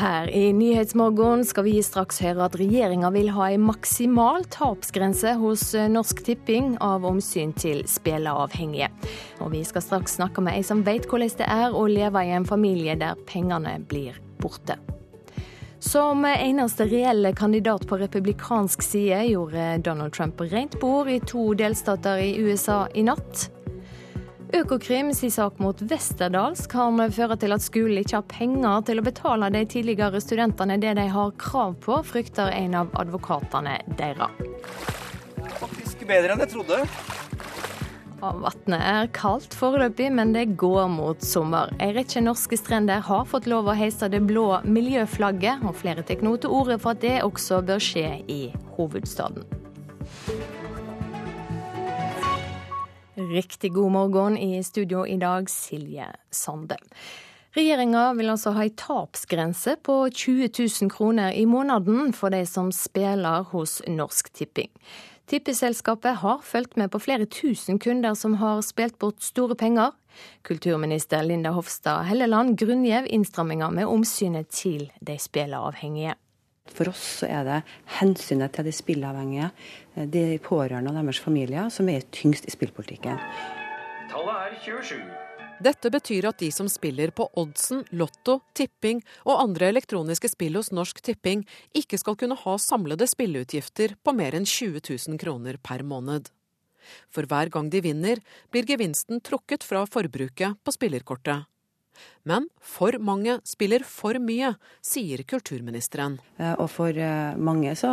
Her i Nyhetsmorgen skal vi straks høre at regjeringa vil ha en maksimal tapsgrense hos Norsk Tipping av omsyn til spilleavhengige. Og vi skal straks snakke med ei som vet hvordan det er å leve i en familie der pengene blir borte. Som eneste reelle kandidat på republikansk side gjorde Donald Trump rent bord i to delstater i USA i natt. Økokrim sin sak mot Westerdals kan føre til at skolen ikke har penger til å betale de tidligere studentene det de har krav på, frykter en av advokatene deres. Faktisk bedre enn jeg trodde. Vannet er kaldt foreløpig, men det går mot sommer. En rekke norske strender har fått lov å heise det blå miljøflagget, og flere tar nå til orde for at det også bør skje i hovedstaden. Riktig god morgen i studio i dag, Silje Sande. Regjeringa vil altså ha ei tapsgrense på 20 000 kroner i måneden for de som spiller hos Norsk Tipping. Tippeselskapet har fulgt med på flere tusen kunder som har spilt bort store penger. Kulturminister Linda Hofstad Helleland grunngjev innstramminga med omsynet til de spilleavhengige. For oss så er det hensynet til de spilleavhengige, eh, de pårørende og deres familier, som er tyngst i spillpolitikken. Tallet er 27. Dette betyr at de som spiller på oddsen, lotto, tipping og andre elektroniske spill hos Norsk Tipping, ikke skal kunne ha samlede spilleutgifter på mer enn 20 000 kroner per måned. For hver gang de vinner, blir gevinsten trukket fra forbruket på spillerkortet. Men for mange spiller for mye, sier kulturministeren. Eh, og for eh, mange så,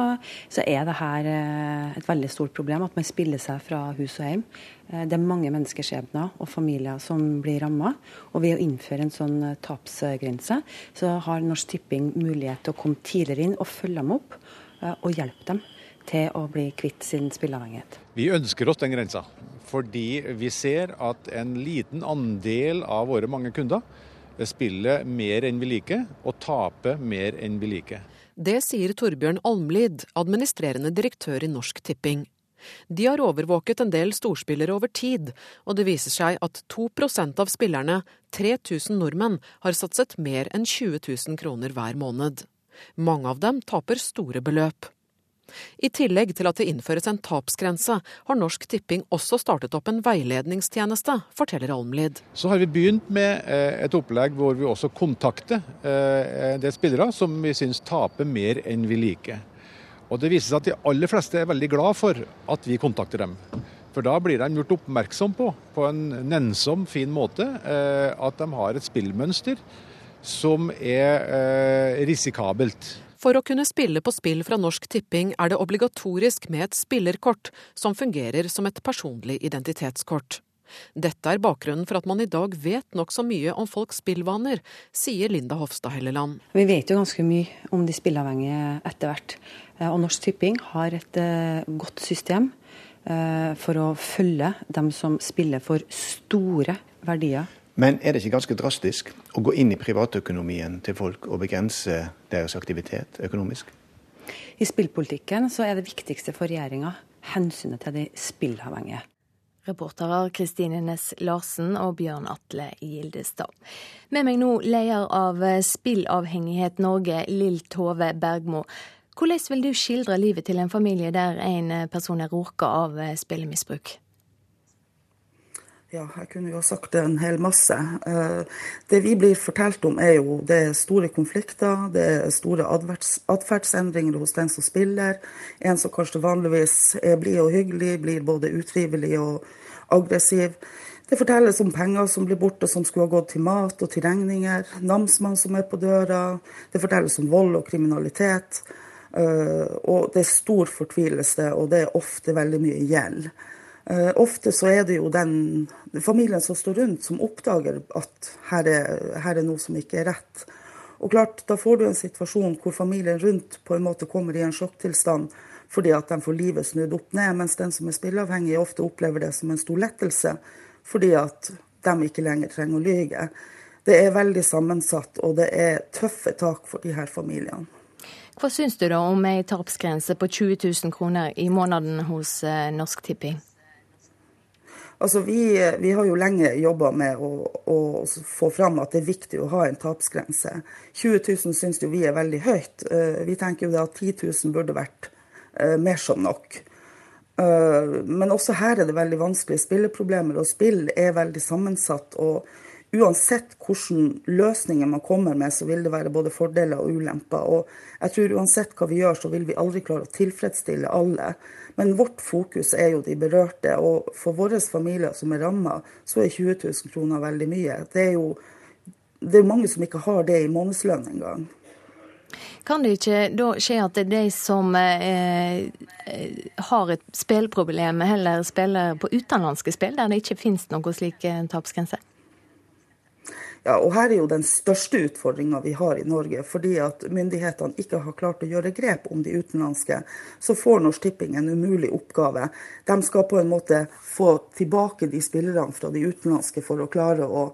så er det her eh, et veldig stort problem at man spiller seg fra hus og hjem. Det er mange menneskeskjebner og familier som blir ramma. Og ved å innføre en sånn tapsgrense, så har Norsk Tipping mulighet til å komme tidligere inn og følge dem opp og hjelpe dem til å bli kvitt sin spilleavhengighet. Vi ønsker oss den grensa, fordi vi ser at en liten andel av våre mange kunder spiller mer enn vi liker, og taper mer enn vi liker. Det sier Torbjørn Almlid, administrerende direktør i Norsk Tipping. De har overvåket en del storspillere over tid, og det viser seg at 2% av spillerne, 3000 nordmenn, har satset mer enn 20 000 kroner hver måned. Mange av dem taper store beløp. I tillegg til at det innføres en tapsgrense, har Norsk Tipping også startet opp en veiledningstjeneste, forteller Almlid. Så har vi begynt med eh, et opplegg hvor vi også kontakter eh, en del spillere som vi syns taper mer enn vi liker. Og Det viser seg at de aller fleste er veldig glad for at vi kontakter dem. For da blir de gjort oppmerksom på, på en nennsom, fin måte, eh, at de har et spillmønster som er risikabelt. For å kunne spille på spill fra Norsk Tipping er det obligatorisk med et spillerkort, som fungerer som et personlig identitetskort. Dette er bakgrunnen for at man i dag vet nokså mye om folks spillvaner, sier Linda Hofstad Helleland. Vi vet jo ganske mye om de spillavhengige etter hvert. Eh, og Norsk Tipping har et eh, godt system eh, for å følge dem som spiller for store verdier men er det ikke ganske drastisk å gå inn i privatøkonomien til folk og begrense deres aktivitet økonomisk? I spillpolitikken så er det viktigste for regjeringa hensynet til de spillavhengige. Reportere Kristine Næss Larsen og Bjørn Atle Gildestad. Med meg nå leder av Spillavhengighet Norge, Lill Tove Bergmo. Hvordan vil du skildre livet til en familie der en person er råka av spillemisbruk? Ja, jeg kunne jo ha sagt det en hel masse. Eh, det vi blir fortalt om, er jo det er store konflikter, det er store atferdsendringer hos den som spiller. En som kanskje vanligvis er blid og hyggelig, blir både utrivelig og aggressiv. Det fortelles om penger som blir borte, som skulle ha gått til mat og til regninger. Namsmann som er på døra. Det fortelles om vold og kriminalitet. Eh, og det er stor fortvilelse, og det er ofte veldig mye gjeld. Uh, ofte så er det jo den familien som står rundt, som oppdager at her er, her er, noe som ikke er rett. Og klart, Da får du en situasjon hvor familien rundt på en måte kommer i en sjokktilstand fordi at de får livet snudd opp ned, mens den som er spilleavhengig, ofte opplever det som en stor lettelse fordi at de ikke lenger trenger å lyge. Det er veldig sammensatt, og det er tøffe tak for de her familiene. Hva syns du da om ei tapsgrense på 20 000 kroner i måneden hos eh, Norsk Tipping? Altså, vi, vi har jo lenge jobba med å, å, få fram at det er viktig å ha en tapsgrense. 20 000 syns jo vi er veldig høyt. Eh, vi tenker jo at 10 000 burde vært uh, mer som nok. Uh, men også her er det veldig vanskelig spilleproblemer, og spill er veldig sammensatt. og uansett hvilke løsninger man kommer med, så vil det være både fordeler og ulemper. Og jeg tror uansett hva vi gjør, så vil vi aldri klare å tilfredsstille alle. Men vårt fokus er jo de berørte. Og for våre familier som er ramma, så er 20 000 kroner veldig mye. Det er jo det er mange som ikke har det i månedslønn engang. Kan det ikke da skje at det er de som eh, har et spillproblem, heller spiller på utenlandske spill, der det ikke finnes noen slik tapsgrense? Ja, og Her er jo den største utfordringa vi har i Norge. Fordi at myndighetene ikke har klart å gjøre grep om de utenlandske. Så får Norsk Tipping en umulig oppgave. De skal på en måte få tilbake de spillerne fra de utenlandske for å klare å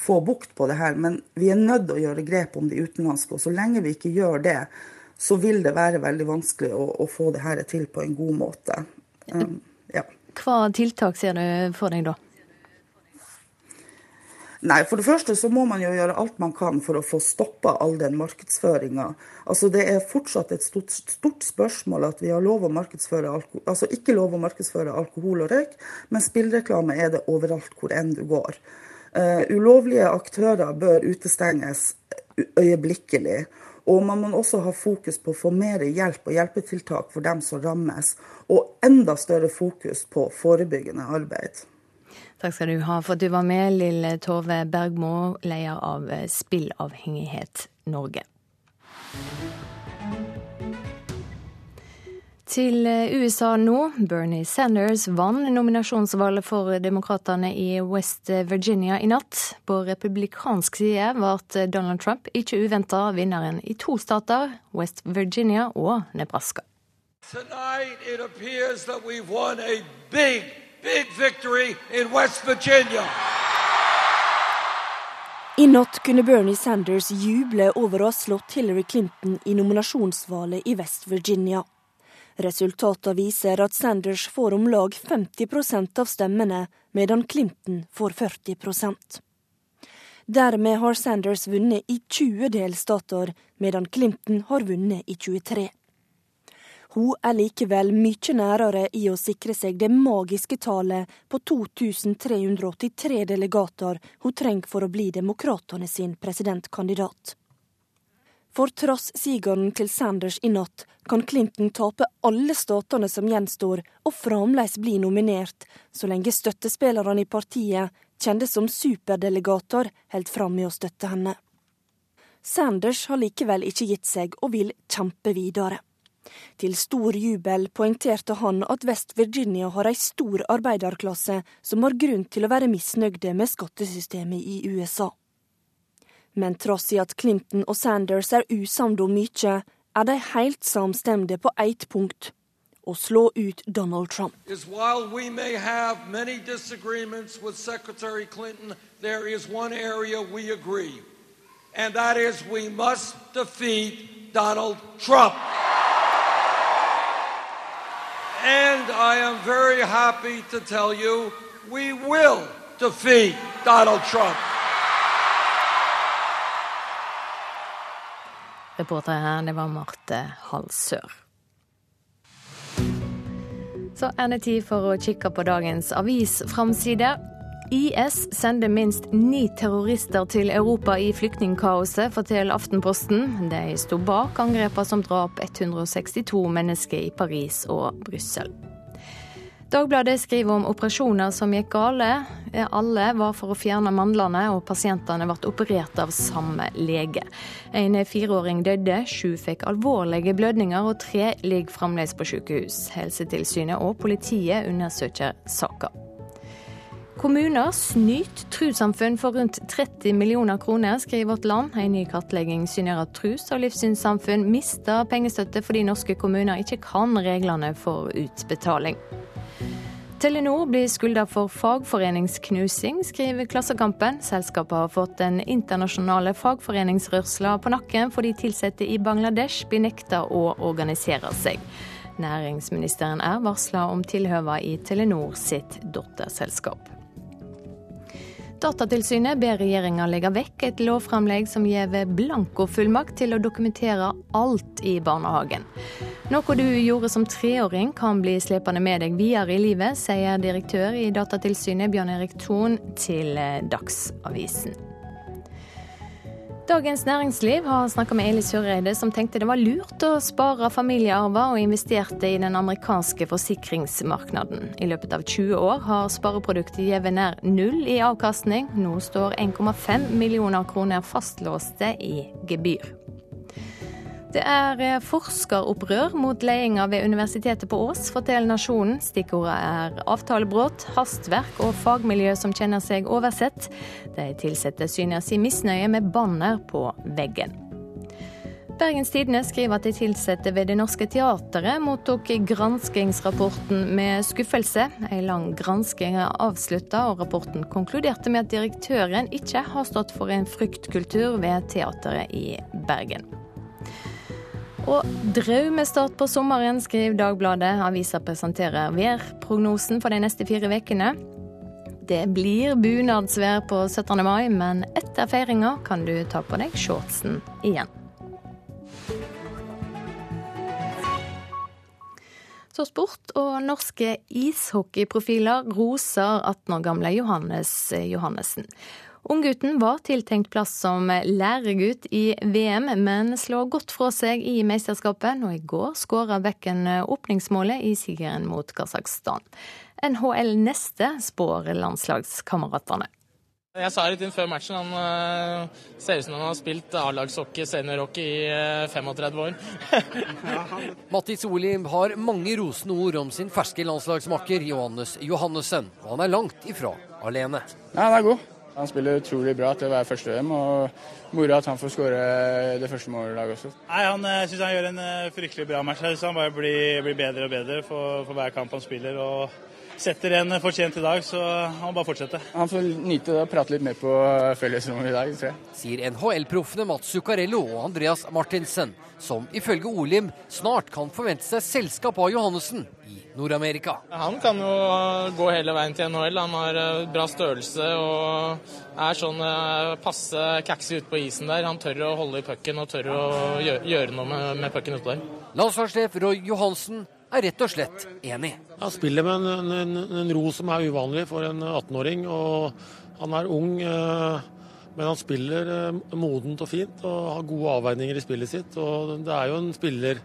få bukt på det her. Men vi er nødt til å gjøre grep om de utenlandske. Og så lenge vi ikke gjør det, så vil det være veldig vanskelig å, å få det her til på en god måte. Um, ja. Hva tiltak ser du for deg da? Nei, for det første så må man jo gjøre alt man kan for å få stoppa all den markedsføringa. Altså, det er fortsatt et stort, stort, spørsmål at vi har lov å markedsføre alkohol, altså ikke lov å markedsføre alkohol og røyk, men spillreklame er det overalt hvor enn du går. Uh, ulovlige aktører bør utestenges øyeblikkelig. Og man må også ha fokus på å få mer hjelp og hjelpetiltak for dem som rammes, og enda større fokus på forebyggende arbeid. Takk skal du ha for at du var med, Lille Tove Bergmo, leder av eh, Spillavhengighet Norge. Til eh, USA nå. Bernie Sanders vant nominasjonsvalget for demokratene i West Virginia i natt. På republikansk side ble Donald Trump ikke uventa vinneren i to stater, West Virginia og Nebraska. Tonight it appears that we've won a big big victory in West Virginia. I natt kunne Bernie Sanders juble over å ha slått Hillary Clinton i nominasjonsvalget i West Virginia. Resultatene viser at Sanders får om lag 50% av stemmene, medan Clinton får 40% Dermed har Sanders vunnet i 20 delstater, medan Clinton har vunnet i 23. Hun er likevel mye nærere i å sikre seg det magiske tallet på 2383 delegater hun trenger for å bli demokratene sin presidentkandidat. For tross sigeren til Sanders i natt, kan Clinton tape alle statene som gjenstår, og fremdeles bli nominert, så lenge støttespillerne i partiet, kjente som superdelegater, holder fram med å støtte henne. Sanders har likevel ikke gitt seg, og vil kjempe videre. Til stor jubel poengterte han at West Virginia har ei stor arbeiderklasse som har grunn til å være misnøyde med skattesystemet i USA. Men trass i at Clinton og Sanders er usamde om mye, er de helt samstemde på ett punkt å slå ut Donald Trump. Clinton, Donald is one area we agree, and that is we must defeat Donald Trump. And I am very happy to tell you we will defeat Donald Trump. Reporter her, det var Marte Halsør. Så er det tid for å kikke på dagens avisframsider. IS sender minst ni terrorister til Europa i flyktningkaoset, forteller Aftenposten. De sto bak angrepene som drap 162 mennesker i Paris og Brussel. Dagbladet skriver om operasjoner som gikk gale. Alle var for å fjerne mandlene, og pasientene ble operert av samme lege. En fireåring døde, sju fikk alvorlige blødninger, og tre ligger fremdeles på sykehus. Helsetilsynet og politiet undersøker saka. Kommuner snyter trossamfunn for rundt 30 millioner kroner, skriver Vårt Land. En ny kartlegging syner at tros- og livssynssamfunn mister pengestøtte fordi norske kommuner ikke kan reglene for utbetaling. Telenor blir skylda for fagforeningsknusing, skriver Klassekampen. Selskapet har fått den internasjonale fagforeningsrørsla på nakken fordi ansatte i Bangladesh blir nekta å organisere seg. Næringsministeren er varsla om tilhøva i Telenor sitt datterselskap. Datatilsynet ber regjeringa legge vekk et lovframlegg som gir blankofullmakt til å dokumentere alt i barnehagen. Noe du gjorde som treåring kan bli slepende med deg videre i livet, sier direktør i Datatilsynet Bjørn Erik Thon til Dagsavisen. Dagens Næringsliv har snakka med Eli Søreide, som tenkte det var lurt å spare familiearver, og investerte i den amerikanske forsikringsmarkedet. I løpet av 20 år har spareproduktet gitt nær null i avkastning. Nå står 1,5 millioner kroner fastlåste i gebyr. Det er eh, forskeropprør mot ledelsen ved Universitetet på Ås, forteller Nasjonen. Stikkordet er avtalebrudd, hastverk og fagmiljø som kjenner seg oversett. De ansatte synes sin misnøye med banner på veggen. Bergens Tidende skriver at de ansatte ved Det Norske Teatret mottok granskingsrapporten med skuffelse. En lang gransking er avslutta, og rapporten konkluderte med at direktøren ikke har stått for en fryktkultur ved teateret i Bergen. Og drømmestart på sommeren, skriver Dagbladet. Avisa presenterer værprognosen for de neste fire ukene. Det blir bunadsvær på 17. mai, men etter feiringa kan du ta på deg shortsen igjen. Så sport og norske ishockeyprofiler roser 18 år gamle Johannes Johannessen. Unggutten var tiltenkt plass som læregutt i VM, men slår godt fra seg i mesterskapet. Og i går skåra Bekken åpningsmålet i sigeren mot Kasakhstan. NHL neste spår landslagskameratene. Jeg sa litt inn før matchen. Han uh, ser ut som han har spilt A-lagshockey, seniorhockey i uh, eh, 35 år. Mattis Oli har mange rosende ord om sin ferske landslagsmakker Johannes Johannessen, og han er langt ifra alene. Ja, han er god. Han spiller utrolig bra til å være første VM, og moro at han får skåre det første målet i dag også. Nei, Han uh, syns han gjør en uh, fryktelig bra match. Jeg synes Han bare blir, blir bedre og bedre for, for, hver kamp han spiller. og Setter en fortjent i dag, så han bare fortsetter. Han får nyte det og prate litt mer på fellesrommet i dag, tror jeg. Sier NHL-proffene Mats Zuccarello og Andreas Martinsen, som ifølge Olim snart kan forvente seg selskap av Johannessen i Nord-Amerika. Han kan jo gå hele veien til NHL. Han har eh, bra størrelse og er sånn eh, passe kaxy ute på isen der. Han tør å holde i pucken og tør å gjøre noe med, med pucken ute der. Landslagssjef Roy Johansen er rett og slett enig. Han spiller med en, en, en ro som er uvanlig for en 18-åring. og Han er ung, eh, men han spiller modent og fint og har gode avveininger i spillet sitt. og Det er jo en spiller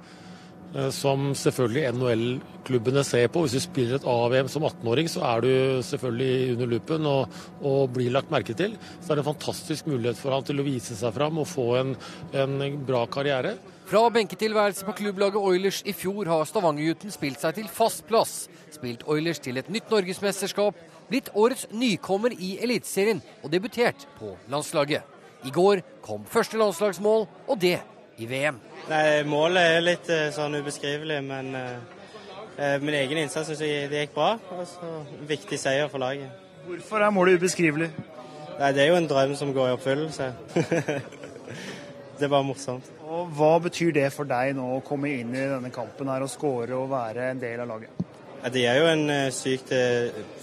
Eh, som selvfølgelig NHL-klubbene ser på. Hvis du spiller et AVM som 18-åring, så er du selvfølgelig under lupen og, og, blir lagt merke til. Så er det en fantastisk mulighet for han til å vise seg fram og få en, en bra karriere. Fra benketilværelse på klubblaget Oilers i fjor har Stavanger-gutten spilt seg til fast plass. Spilt Oilers til et nytt norgesmesterskap, blitt årets nykommer i Eliteserien og debutert på landslaget. I går kom første landslagsmål, og det i VM. Nei, Målet er litt eh, sånn ubeskrivelig, men uh, min egen innsats syns jeg det gikk bra. Og så viktig seier for laget. Hvorfor er målet ubeskrivelig? Nei, Det er jo en drøm som går i oppfyllelse. det bare morsomt. Og Hva betyr det for deg nå å komme inn i denne kampen her og skåre og være en del av laget? Ja, det er jo en sykt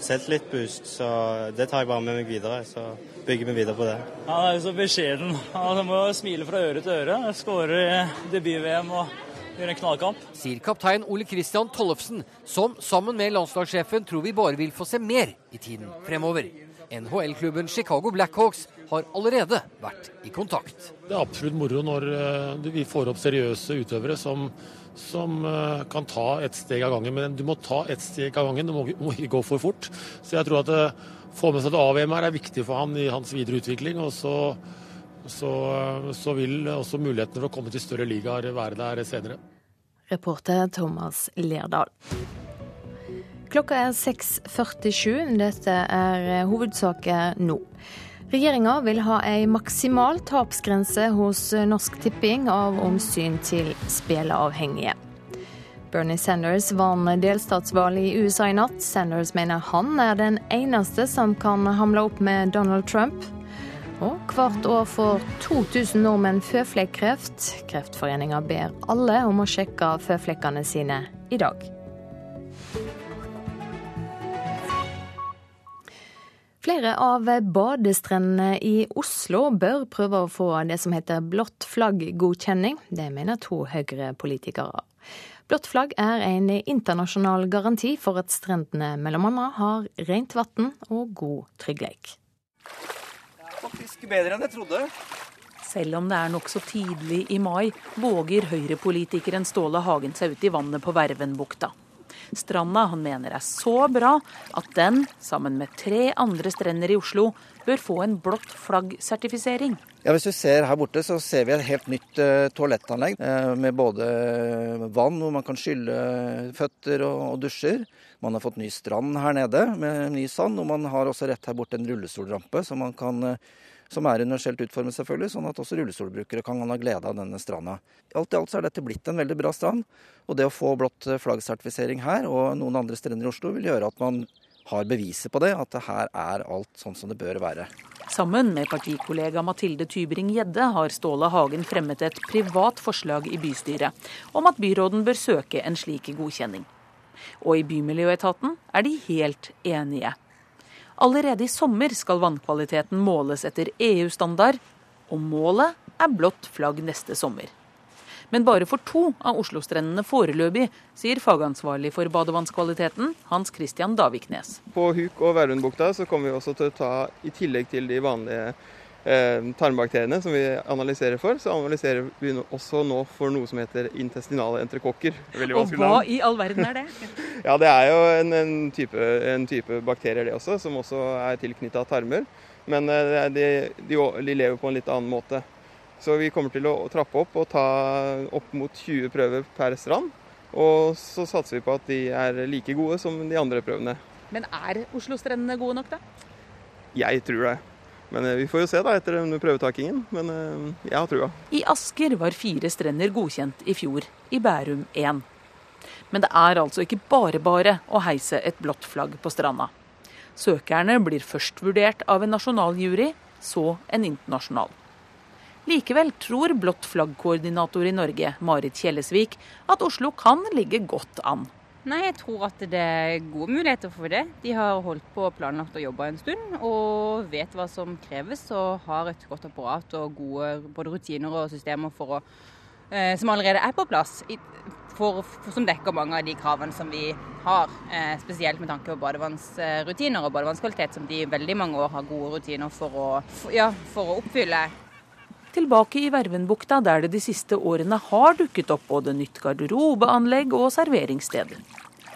selvtillitsboost, så det tar jeg bare med meg videre. Så bygger vi videre på det. Han er jo så beskjeden. Han må smile fra øre til øre. Skårer debut-VM og gjør en knallkamp. Sier kaptein Ole Kristian Tollefsen, som sammen med landslagssjefen tror vi bare vil få se mer i tiden fremover. NHL-klubben Chicago Blackhawks har allerede vært i kontakt. Det er absolutt moro når eh, vi får opp seriøse utøvere som, som eh, kan ta et steg av gangen. Men du må ta et steg av gangen, du må, ikke gå for fort. Så jeg tror at å få med seg et AVM her er viktig for han i hans videre utvikling. og så, så, så vil også mulighetene for å komme til større ligaer være der senere. Reporter Thomas Lerdal. Klokka er 6.47. Dette er hovedsaker nå. Regjeringa vil ha ei maksimal tapsgrense hos Norsk Tipping av omsyn til spilleavhengige. Bernie Sanders vant delstatsvalget i USA i natt. Sanders mener han er den eneste som kan hamle opp med Donald Trump. Og hvert år får 2000 nordmenn føflekkreft. Kreftforeninga ber alle om å sjekke føflekkene sine i dag. Flere av badestrendene i Oslo bør prøve å få det som heter blått flagg-godkjenning. Det mener to Høyre-politikere. Blått flagg er en internasjonal garanti for at strendene bl.a. har rent vann og god trygghet. Faktisk bedre enn jeg trodde. Selv om det er nokså tidlig i mai, våger Høyre-politikeren Ståle Hagen seg ut i vannet på Vervenbukta. Stranda han mener er så bra at den, sammen med tre andre strender i Oslo, bør få en blått flagg-sertifisering. Ja, Hvis du ser her borte, så ser vi et helt nytt uh, toalettanlegg uh, med både vann hvor man kan skylle føtter og, og, dusjer. Man har fått ny strand her nede med ny sand, og man har også rett her borte en rullestolrampe så man kan uh, som er universelt utformet, selvfølgelig, sånn at også rullestolbrukere kan ha glede av denne stranda. Alt i alt så er dette blitt en veldig bra strand, og det å få blått flaggsertifisering her og noen andre strender i Oslo vil gjøre at man har beviset på det, at det her er alt sånn som det bør være. Sammen med partikollega Mathilde Tybring-Gjedde har Ståle Hagen fremmet et privat forslag i bystyret om at byråden bør søke en slik godkjenning. Og i Bymiljøetaten er de helt enige. Allerede i sommer skal vannkvaliteten måles etter EU-standard, og målet er blått flagg neste sommer. Men bare for to av Oslo-strendene foreløpig, sier fagansvarlig for badevannskvaliteten, Hans Christian Daviknes. På Huk og Værundbukta kommer vi også til å ta, i tillegg til de vanlige tarmbakteriene som vi analyserer for, så analyserer vi også nå for noe som heter intestinale entrekokker. Og hva i all verden er det? ja, Det er jo en, en, type, en, type, bakterier det også, som også er tilknytta tarmer. Men eh, de, de, de, lever på en litt annen måte. Så vi kommer til å trappe opp og ta opp mot 20 prøver per strand. Og så satser vi på at de er like gode som de andre prøvene. Men er Oslo-strendene gode nok, da? Jeg tror det. Men eh, vi får jo se da etter prøvetakingen. Men eh, jeg har trua. I Asker var fire strender godkjent i fjor. I Bærum én. Men det er altså ikke bare bare å heise et blått flagg på stranda. Søkerne blir først vurdert av en nasjonal jury, så en internasjonal. Likevel tror blått flagg-koordinator i Norge, Marit Kjellesvik, at Oslo kan ligge godt an. Nei, jeg tror at det er gode muligheter for det. De har holdt på og planlagt og jobba en stund, og vet hva som kreves, og har et godt apparat og gode både rutiner og systemer å, eh, som allerede er på plass, for, for, som dekker mange av de kravene som vi har. Eh, spesielt med tanke på badevannsrutiner og badevannskvalitet, som de i veldig mange år har gode rutiner for å, for, ja, for å oppfylle tilbake i Vervenbukta, der det de siste årene har dukket opp både nytt garderobeanlegg og serveringssteder.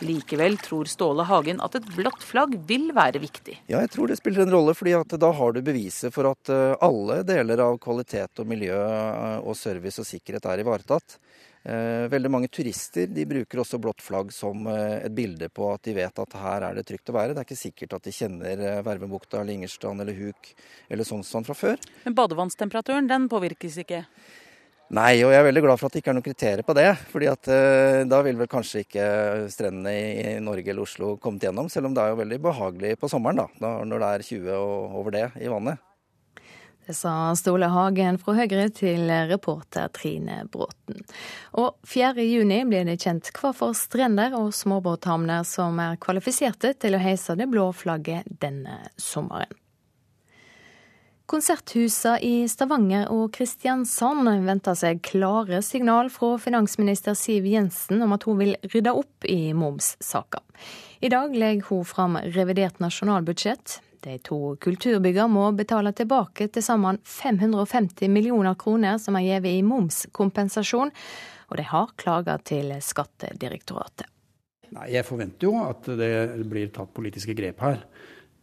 Likevel tror Ståle Hagen at et blått flagg vil være viktig. Ja, jeg tror det spiller en rolle, fordi da har du beviset for at eh, alle deler av kvalitet og miljø eh, og service og sikkerhet er ivaretatt. Eh, veldig mange turister de bruker også blått flagg som eh, et bilde på at de vet at her er det trygt å være. Det er ikke sikkert at de kjenner eh, Vervebukta, Lingerstrand eller Huk eller Sognsvann fra før. Men badevannstemperaturen den påvirkes ikke? Nei, og jeg er veldig glad for at det ikke er noen kriterier på det. fordi at da vil vel kanskje ikke strendene i Norge eller Oslo kommet gjennom. Selv om det er jo veldig behagelig på sommeren da, når det er 20 og over det i vannet. Det sa Ståle Hagen fra Høyre til reporter Trine Bråten. Og 4. juni blir det kjent hva for strender og småbåthavner som er kvalifiserte til å heise det blå flagget denne sommeren. Konserthusene i Stavanger og Kristiansand venter seg klare signal fra finansminister Siv Jensen om at hun vil rydde opp i momssaka. I dag legger hun fram revidert nasjonalbudsjett. De to kulturbyggene må betale tilbake til sammen 550 millioner kroner som er gitt i momskompensasjon, og de har klaga til Skattedirektoratet. Nei, Jeg forventer jo at det blir tatt politiske grep her.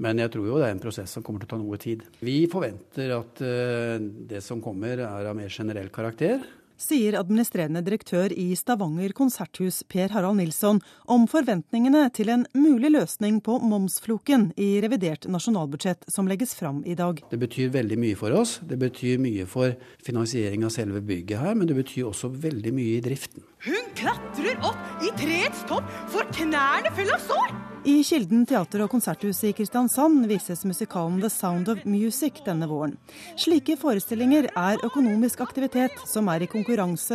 Men jeg tror jo det er en prosess som kommer til å ta noe tid. Vi forventer at eh, det som kommer er av mer generell karakter sier administrerende direktør i Stavanger konserthus Per Harald Nilsson om forventningene til en mulig løsning på momsfloken i revidert nasjonalbudsjett som legges fram i dag. Det betyr veldig mye for oss. Det betyr mye for finansiering av selve bygget her, men det betyr også veldig mye i driften. Hun klatrer opp i treets topp, for knærne fulle av sår! I Kilden teater- og konserthus i Kristiansand vises musikalen The Sound of Music denne våren. Slike forestillinger er økonomisk aktivitet som er i konkurranse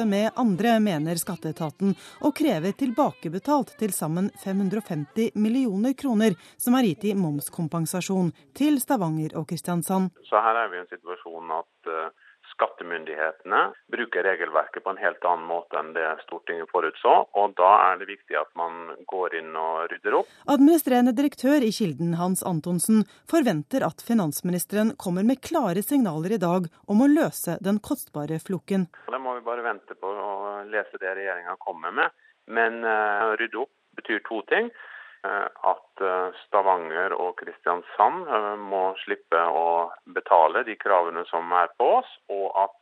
med andre, mener skatteetaten, og krever tilbakebetalt til sammen 550 millioner kroner, som er gitt i momskompensasjon til Stavanger og Kristiansand. Så her er vi i en situasjon at uh skattemyndighetene bruker regelverket på en helt annen måte enn det Stortinget forutså. og Da er det viktig at man går inn og rydder opp. Administrerende direktør i Kilden, Hans Antonsen, forventer at finansministeren kommer med klare signaler i dag om å løse den kostbare floken. Da må vi bare vente på å lese det regjeringa kommer med. Men å rydde opp betyr to ting. Eh, at eh, Stavanger og Kristiansand eh, må slippe å betale de kravene som er på oss, og at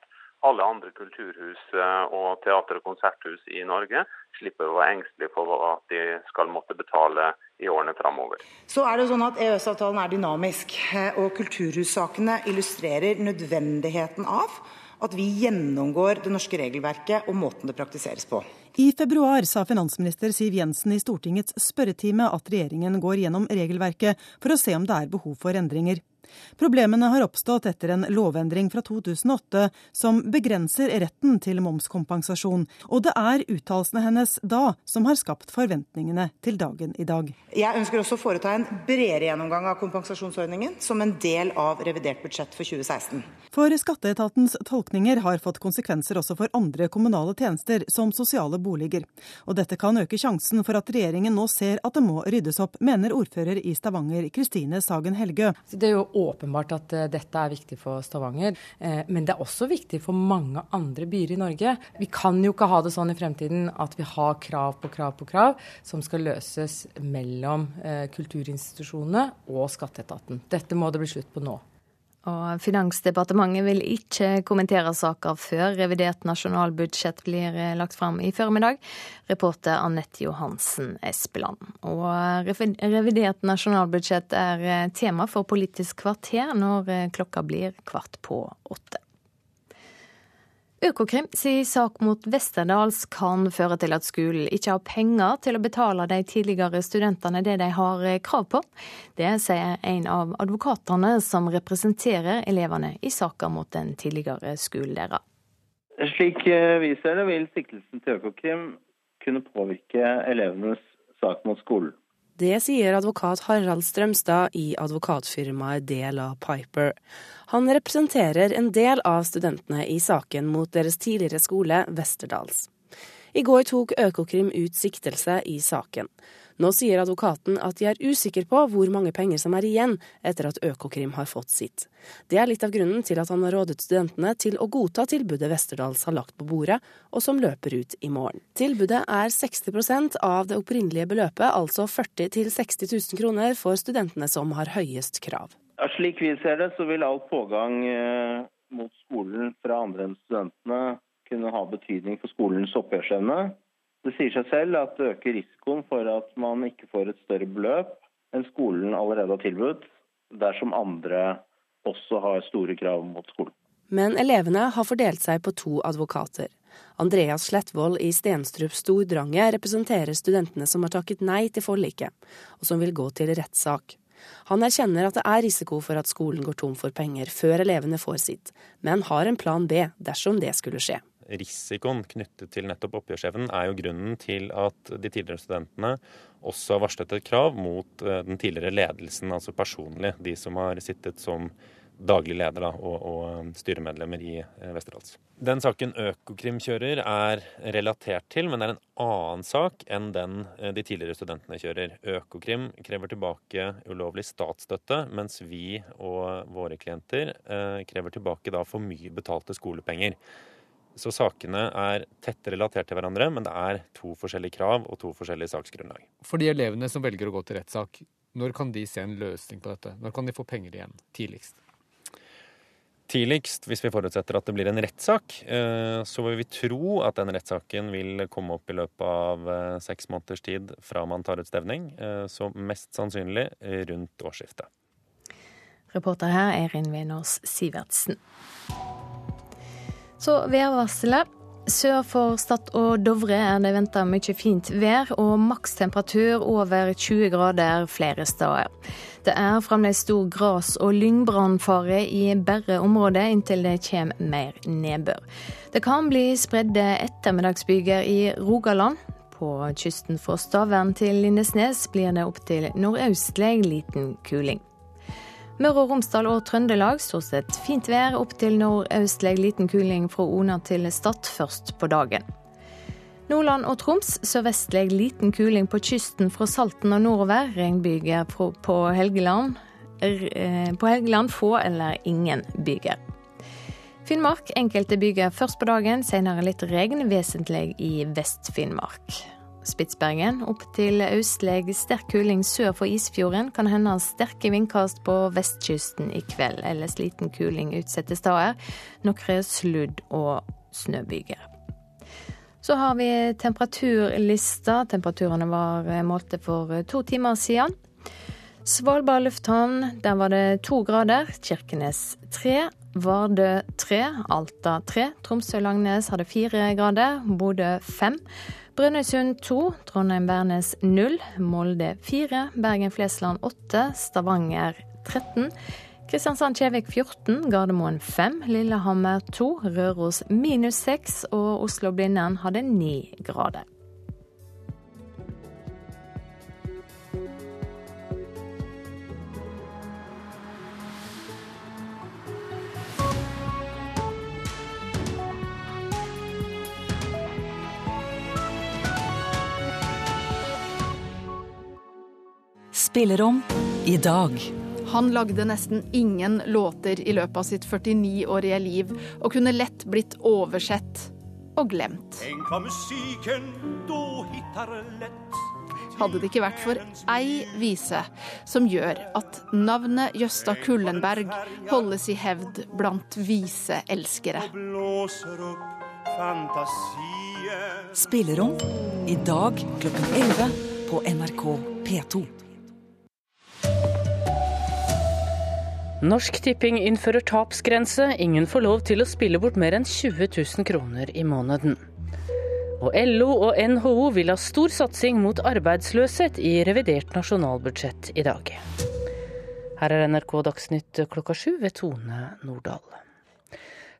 alle andre kulturhus og teater- og konserthus i Norge slipper å være engstelige for at de skal måtte betale i årene framover. Så er det sånn at EØS-avtalen er dynamisk, og kulturhussakene illustrerer nødvendigheten av at vi gjennomgår det norske regelverket og måten det praktiseres på. I februar sa finansminister Siv Jensen i Stortingets spørretime at regjeringen går gjennom regelverket for å se om det er behov for endringer. Problemene har oppstått etter en lovendring fra 2008 som begrenser retten til momskompensasjon, og det er uttalelsene hennes da som har skapt forventningene til dagen i dag. Jeg ønsker også å foreta en bredere gjennomgang av kompensasjonsordningen som en del av revidert budsjett for 2016. For skatteetatens tolkninger har fått konsekvenser også for andre kommunale tjenester, som sosiale boliger. Og dette kan øke sjansen for at regjeringen nå ser at det må ryddes opp, mener ordfører i Stavanger Kristine Sagen Helgø. Det er jo åpenbart at uh, dette er viktig for Stavanger, uh, men det er også viktig for mange andre byer i Norge. Vi kan jo ikke ha det sånn i fremtiden at vi har krav på krav på krav som skal løses mellom uh, kulturinstitusjonene og skatteetaten. Dette må det bli slutt på nå. Og Finansdepartementet vil ikke kommentere saker før revidert nasjonalbudsjett blir lagt fram i formiddag. Reporter Anette Johansen Espeland. Og revidert nasjonalbudsjett er tema for Politisk kvarter når klokka blir kvart på åtte. Økokrim sier sak mot Westerdals kan føre til at skolen ikke har penger til å betale de tidligere studentene det de har krav på. Det sier en av advokatene som representerer elevene i saka mot den tidligere skolen deres. Slik vi ser det, vil siktelsen til Økokrim kunne påvirke elevenes sak mot skolen. Det sier advokat Harald Strømstad i advokatfirmaet Dela Piper. Han representerer en del av studentene i saken mot deres tidligere skole, Westerdals. I går tok Økokrim ut siktelse i saken. Nå sier advokaten at de er usikre på hvor mange penger som er igjen etter at Økokrim har fått sitt. Det er litt av grunnen til at han har rådet studentene til å godta tilbudet Westerdals har lagt på bordet, og som løper ut i morgen. Tilbudet er 60% av det opprinnelige beløpet, altså 40 000-60 000 kroner for studentene som har høyest krav. Ja, slik vi ser det, så vil all pågang eh, mot skolen fra andre enn studentene kunne ha betydning for skolens oppgjørsevne. Det sier seg selv at det øker risikoen for at man ikke får et større beløp enn skolen allerede har tilbudt, dersom andre også har store krav mot skolen. Men elevene har fordelt seg på to advokater. Andreas Slettvold i Stenstrup Stordrange representerer studentene som har takket nei til forliket, og som vil gå til rettssak. Han erkjenner at det er risiko for at skolen går tom for penger før elevene får sitt, men har en plan B dersom det skulle skje. Risikoen knyttet til nettopp oppgjørsevnen er jo grunnen til at de tidligere studentene også har varslet et krav mot eh, den tidligere ledelsen, altså personlig, de som har sittet som daglig leder da, og, og, styremedlemmer i eh, Westerdals. Den saken Økokrim kjører er relatert til, men er en annen sak enn den eh, de tidligere studentene kjører. Økokrim krever tilbake ulovlig statsstøtte, mens vi og våre klienter krever tilbake da for mye betalte skolepenger. Så sakene er tett relatert til hverandre, men det er to forskjellige krav og to forskjellige saksgrunnlag. For de elevene som velger å gå til rettssak, når kan de se en løsning på dette? Når kan de få penger igjen tidligst? Tidligst, hvis vi forutsetter at det blir en rettssak, eh, så vil vi tro at den rettssaken vil komme opp i løpet av eh, seks måneders tid fra man tar ut stevning. Eh, så mest sannsynlig rundt årsskiftet. Reporter her Eirin Venås Sivertsen. Så værvarselet. Sør for Stad og Dovre er det venta mye fint vær og makstemperatur over 20 grader flere steder. Det er fremdeles stor gras- og lyngbrannfare i bare området inntil det kommer mer nedbør. Det kan bli spredde ettermiddagsbyger i Rogaland. På kysten fra Stavern til Lindesnes blir det opptil nordøstlig liten kuling. Møre og Romsdal og Trøndelag stort sett fint vær, opp til nordøstlig liten kuling fra Ona til Stad først på dagen. Nordland og Troms sørvestlig liten kuling på kysten fra Salten og nordover. Regnbyger på Helgeland. Eh, på Helgeland få eller ingen byger. Finnmark enkelte byger først på dagen, senere litt regn, vesentlig i Vest-Finnmark. Spitsbergen. Opp til østlig sterk kuling sør for Isfjorden. Kan hende sterke vindkast på vestkysten i kveld. Ellers liten kuling utsatte steder. Noen sludd- og snøbyger. Så har vi temperaturlista. Temperaturene var målte for to timer siden. Svalbard lufthavn, der var det to grader. Kirkenes tre. Vardø tre. Alta tre. Tromsø-Langnes hadde fire grader. Bodø fem. Brønnøysund 2, Trondheim-Værnes 0, Molde 4, Bergen-Flesland 8, Stavanger 13. Kristiansand-Kjevik 14, Gardermoen 5, Lillehammer 2, Røros minus 6 og Oslo-Blindern hadde 9 grader. Spillerom i dag. Han lagde nesten ingen låter i løpet av sitt 49-årige liv, og kunne lett blitt oversett og glemt. Hadde det ikke vært for ei vise som gjør at navnet Jøsta Kullenberg holdes i hevd blant viseelskere. Spillerom i dag klokken 11 på NRK P2. Norsk Tipping innfører tapsgrense. Ingen får lov til å spille bort mer enn 20 000 kroner i måneden. Og LO og NHO vil ha stor satsing mot arbeidsløshet i revidert nasjonalbudsjett i dag. Her er NRK Dagsnytt klokka sju ved Tone Nordahl.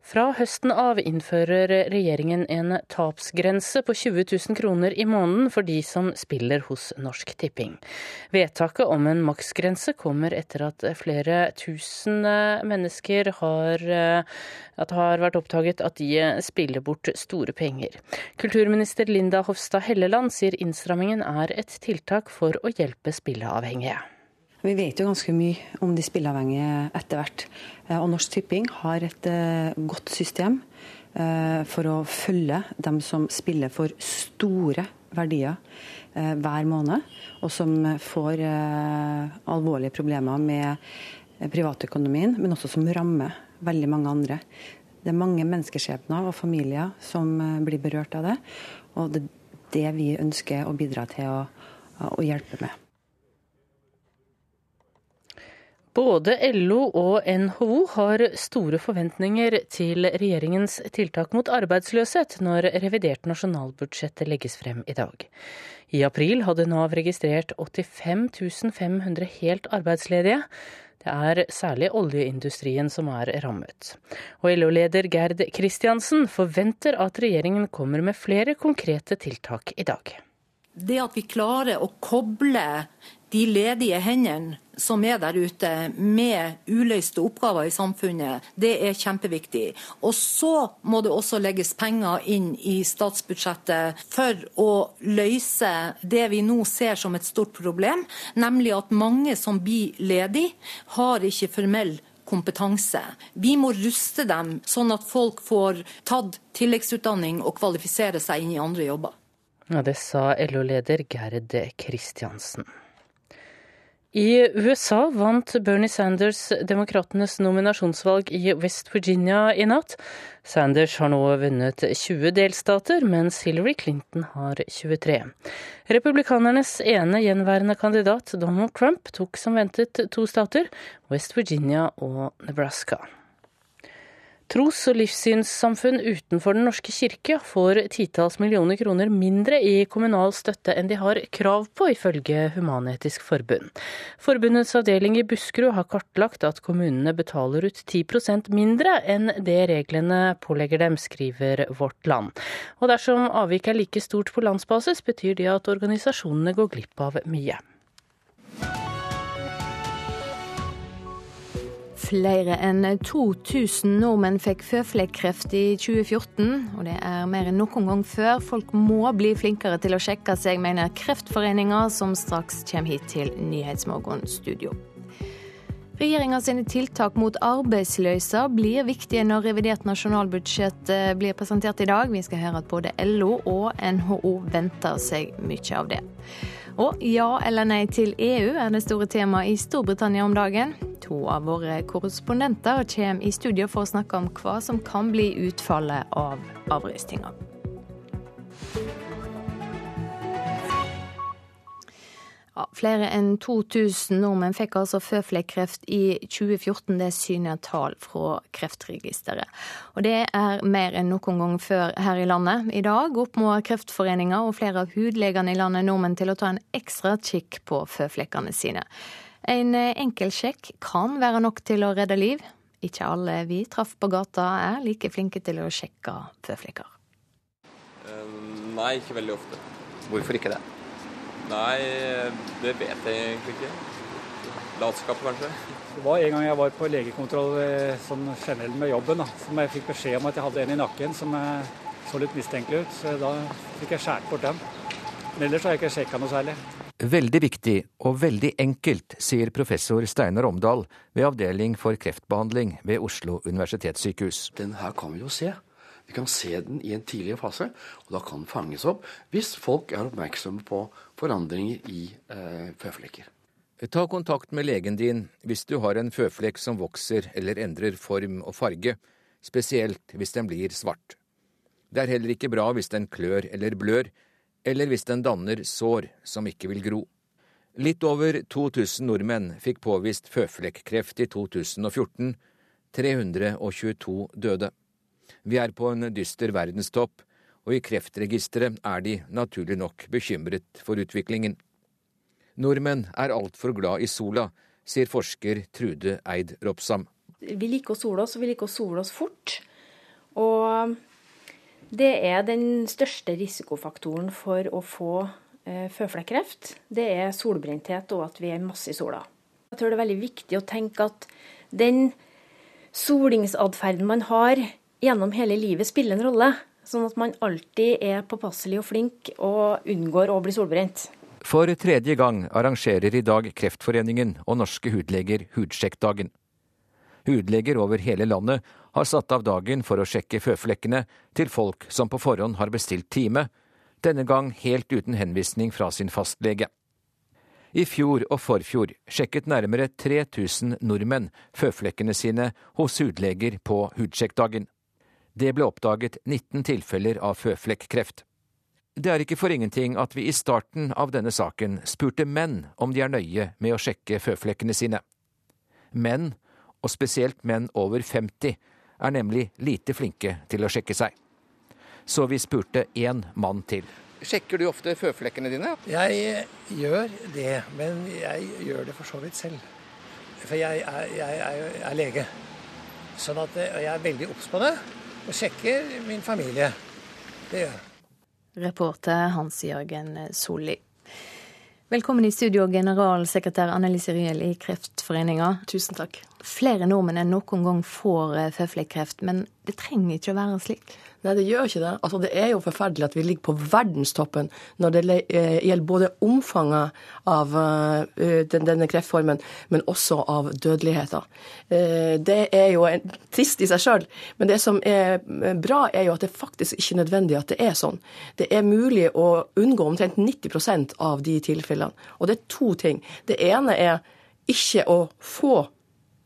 Fra høsten av innfører regjeringen en tapsgrense på 20 000 kroner i måneden for de som spiller hos Norsk Tipping. Vedtaket om en maksgrense kommer etter at flere tusen mennesker har, at har vært oppdaget at de spiller bort store penger. Kulturminister Linda Hofstad Helleland sier innstrammingen er et tiltak for å hjelpe spilleavhengige. Vi vet jo ganske mye om de spilleavhengige etter hvert. Og Norsk Tipping har et godt system for å følge dem som spiller for store verdier hver måned, og som får alvorlige problemer med privatøkonomien, men også som rammer veldig mange andre. Det er mange menneskeskjebner og familier som blir berørt av det, og det er det vi ønsker å bidra til å, å hjelpe med. Både LO og NHO har store forventninger til regjeringens tiltak mot arbeidsløshet når revidert nasjonalbudsjett legges frem i dag. I april hadde Nav registrert 85 500 helt arbeidsledige. Det er særlig oljeindustrien som er rammet. Og LO-leder Gerd Kristiansen forventer at regjeringen kommer med flere konkrete tiltak i dag. Det at vi klarer å koble de ledige hendene som er der ute med uløste oppgaver i samfunnet, det er kjempeviktig. Og så må det også legges penger inn i statsbudsjettet for å løse det vi nå ser som et stort problem, nemlig at mange som blir ledige, har ikke formell kompetanse. Vi må ruste dem sånn at folk får tatt tilleggsutdanning og kvalifisere seg inn i andre jobber. Ja, Det sa LO-leder Gerd Kristiansen. I USA vant Bernie Sanders demokratenes nominasjonsvalg i West Virginia i natt. Sanders har nå vunnet 20 delstater, mens Hillary Clinton har 23. Republikanernes ene gjenværende kandidat, Donald Trump, tok som ventet to stater, West Virginia og Nebraska. Tros- og livssynssamfunn utenfor Den norske kirke får titalls millioner kroner mindre i kommunal støtte enn de har krav på, ifølge Human-Etisk Forbund. Forbundets avdeling i Buskerud har kartlagt at kommunene betaler ut 10% mindre enn det reglene pålegger dem, skriver Vårt Land. Og dersom avviket er like stort på landsbasis, betyr det at organisasjonene går glipp av mye. Flere enn 2000 nordmenn fikk føflekkreft i 2014, og det er mer enn noen gang før. Folk må bli flinkere til å sjekke seg, mener Kreftforeninga, som straks kommer hit til Nyhetsmorgen studio. Regjeringa sine tiltak mot arbeidsløse blir viktige når revidert nasjonalbudsjett eh, blir presentert i dag. Vi skal høre at både LO og NHO venter seg mye av det. Og ja eller nei til EU er det store temaet i Storbritannia om dagen. To av våre korrespondenter kommer i studio for å snakke om hva som kan bli utfallet av avrøstinga. Ja, flere enn 2000 nordmenn fikk altså føflekkreft i 2014. Det syner tall fra Kreftregisteret. Og det er mer enn noen gang før her i landet. I dag oppfordrer Kreftforeninga og flere av hudlegene i landet nordmenn til å ta en ekstra kikk på føflekkene sine. En enkel sjekk kan være nok til å redde liv. Ikke alle vi traff på gata er like flinke til å sjekke føflekker. Nei, ikke veldig ofte. Hvorfor ikke det? Nei, det vet jeg egentlig ikke. Latskap, kanskje. Det var en gang jeg var på legekontroll sånn generelt med jobben, da, som jeg fikk beskjed om at jeg hadde en i nakken som så litt mistenkelig ut. Så da fikk jeg skåret bort den. Men ellers har jeg ikke sjekka noe særlig. Veldig viktig og veldig enkelt, sier professor Steinar Omdal ved avdeling for kreftbehandling ved Oslo universitetssykehus. Den her kan vi jo se. Vi kan se den i en tidligere fase, og da kan den fanges opp hvis folk er oppmerksomme på forandringer i eh, føflekker. Ta kontakt med legen din hvis du har en føflekk som vokser eller endrer form og farge, spesielt hvis den blir svart. Det er heller ikke bra hvis den klør eller blør, eller hvis den danner sår som ikke vil gro. Litt over 2000 nordmenn fikk påvist føflekkreft i 2014. 322 døde. Vi er på en dyster verdenstopp, og i Kreftregisteret er de naturlig nok bekymret for utviklingen. Nordmenn er altfor glad i sola, sier forsker Trude Eid Ropsam. Vi liker å sole oss, og vi liker å sole oss fort. Og det er den største risikofaktoren for å få eh, føflekkreft. Det er solbrenthet og at vi er masse i sola. Jeg tror det er veldig viktig å tenke at den solingsatferden man har gjennom hele livet spiller en rolle. Sånn at man alltid er påpasselig og flink og unngår å bli solbrent. For tredje gang arrangerer i dag Kreftforeningen og Norske hudleger Hudsjekkdagen. Hudleger over hele landet har satt av dagen for å sjekke føflekkene til folk som på forhånd har bestilt time, denne gang helt uten henvisning fra sin fastlege. I fjor og forfjor sjekket nærmere 3000 nordmenn føflekkene sine hos hudleger på Hudsjekkdagen. Det ble oppdaget 19 tilfeller av føflekkreft. Det er ikke for ingenting at vi i starten av denne saken spurte menn om de er nøye med å sjekke føflekkene sine. Menn, og spesielt menn over 50, er nemlig lite flinke til å sjekke seg. Så vi spurte én mann til. Sjekker du ofte føflekkene dine? Jeg gjør det, men jeg gjør det for så vidt selv. For jeg er, jeg er, er lege. Sånn at jeg er veldig obs på det og sjekker min familie. Det gjør jeg. Reporter Hans-Jørgen Solli. Velkommen i studio, generalsekretær Annelise Riel i Kreftforeninga. Tusen takk. Flere nordmenn enn noen gang får føflekkreft, men det trenger ikke å være slik? Nei, det gjør ikke det. Altså, det er jo forferdelig at vi ligger på verdenstoppen når det gjelder både omfanget av denne kreftformen, men også av dødeligheten. Det er jo trist i seg sjøl, men det som er bra, er jo at det faktisk ikke er nødvendig at det er sånn. Det er mulig å unngå omtrent 90% av de tilfellene. Og det er to ting. Det ene er ikke å få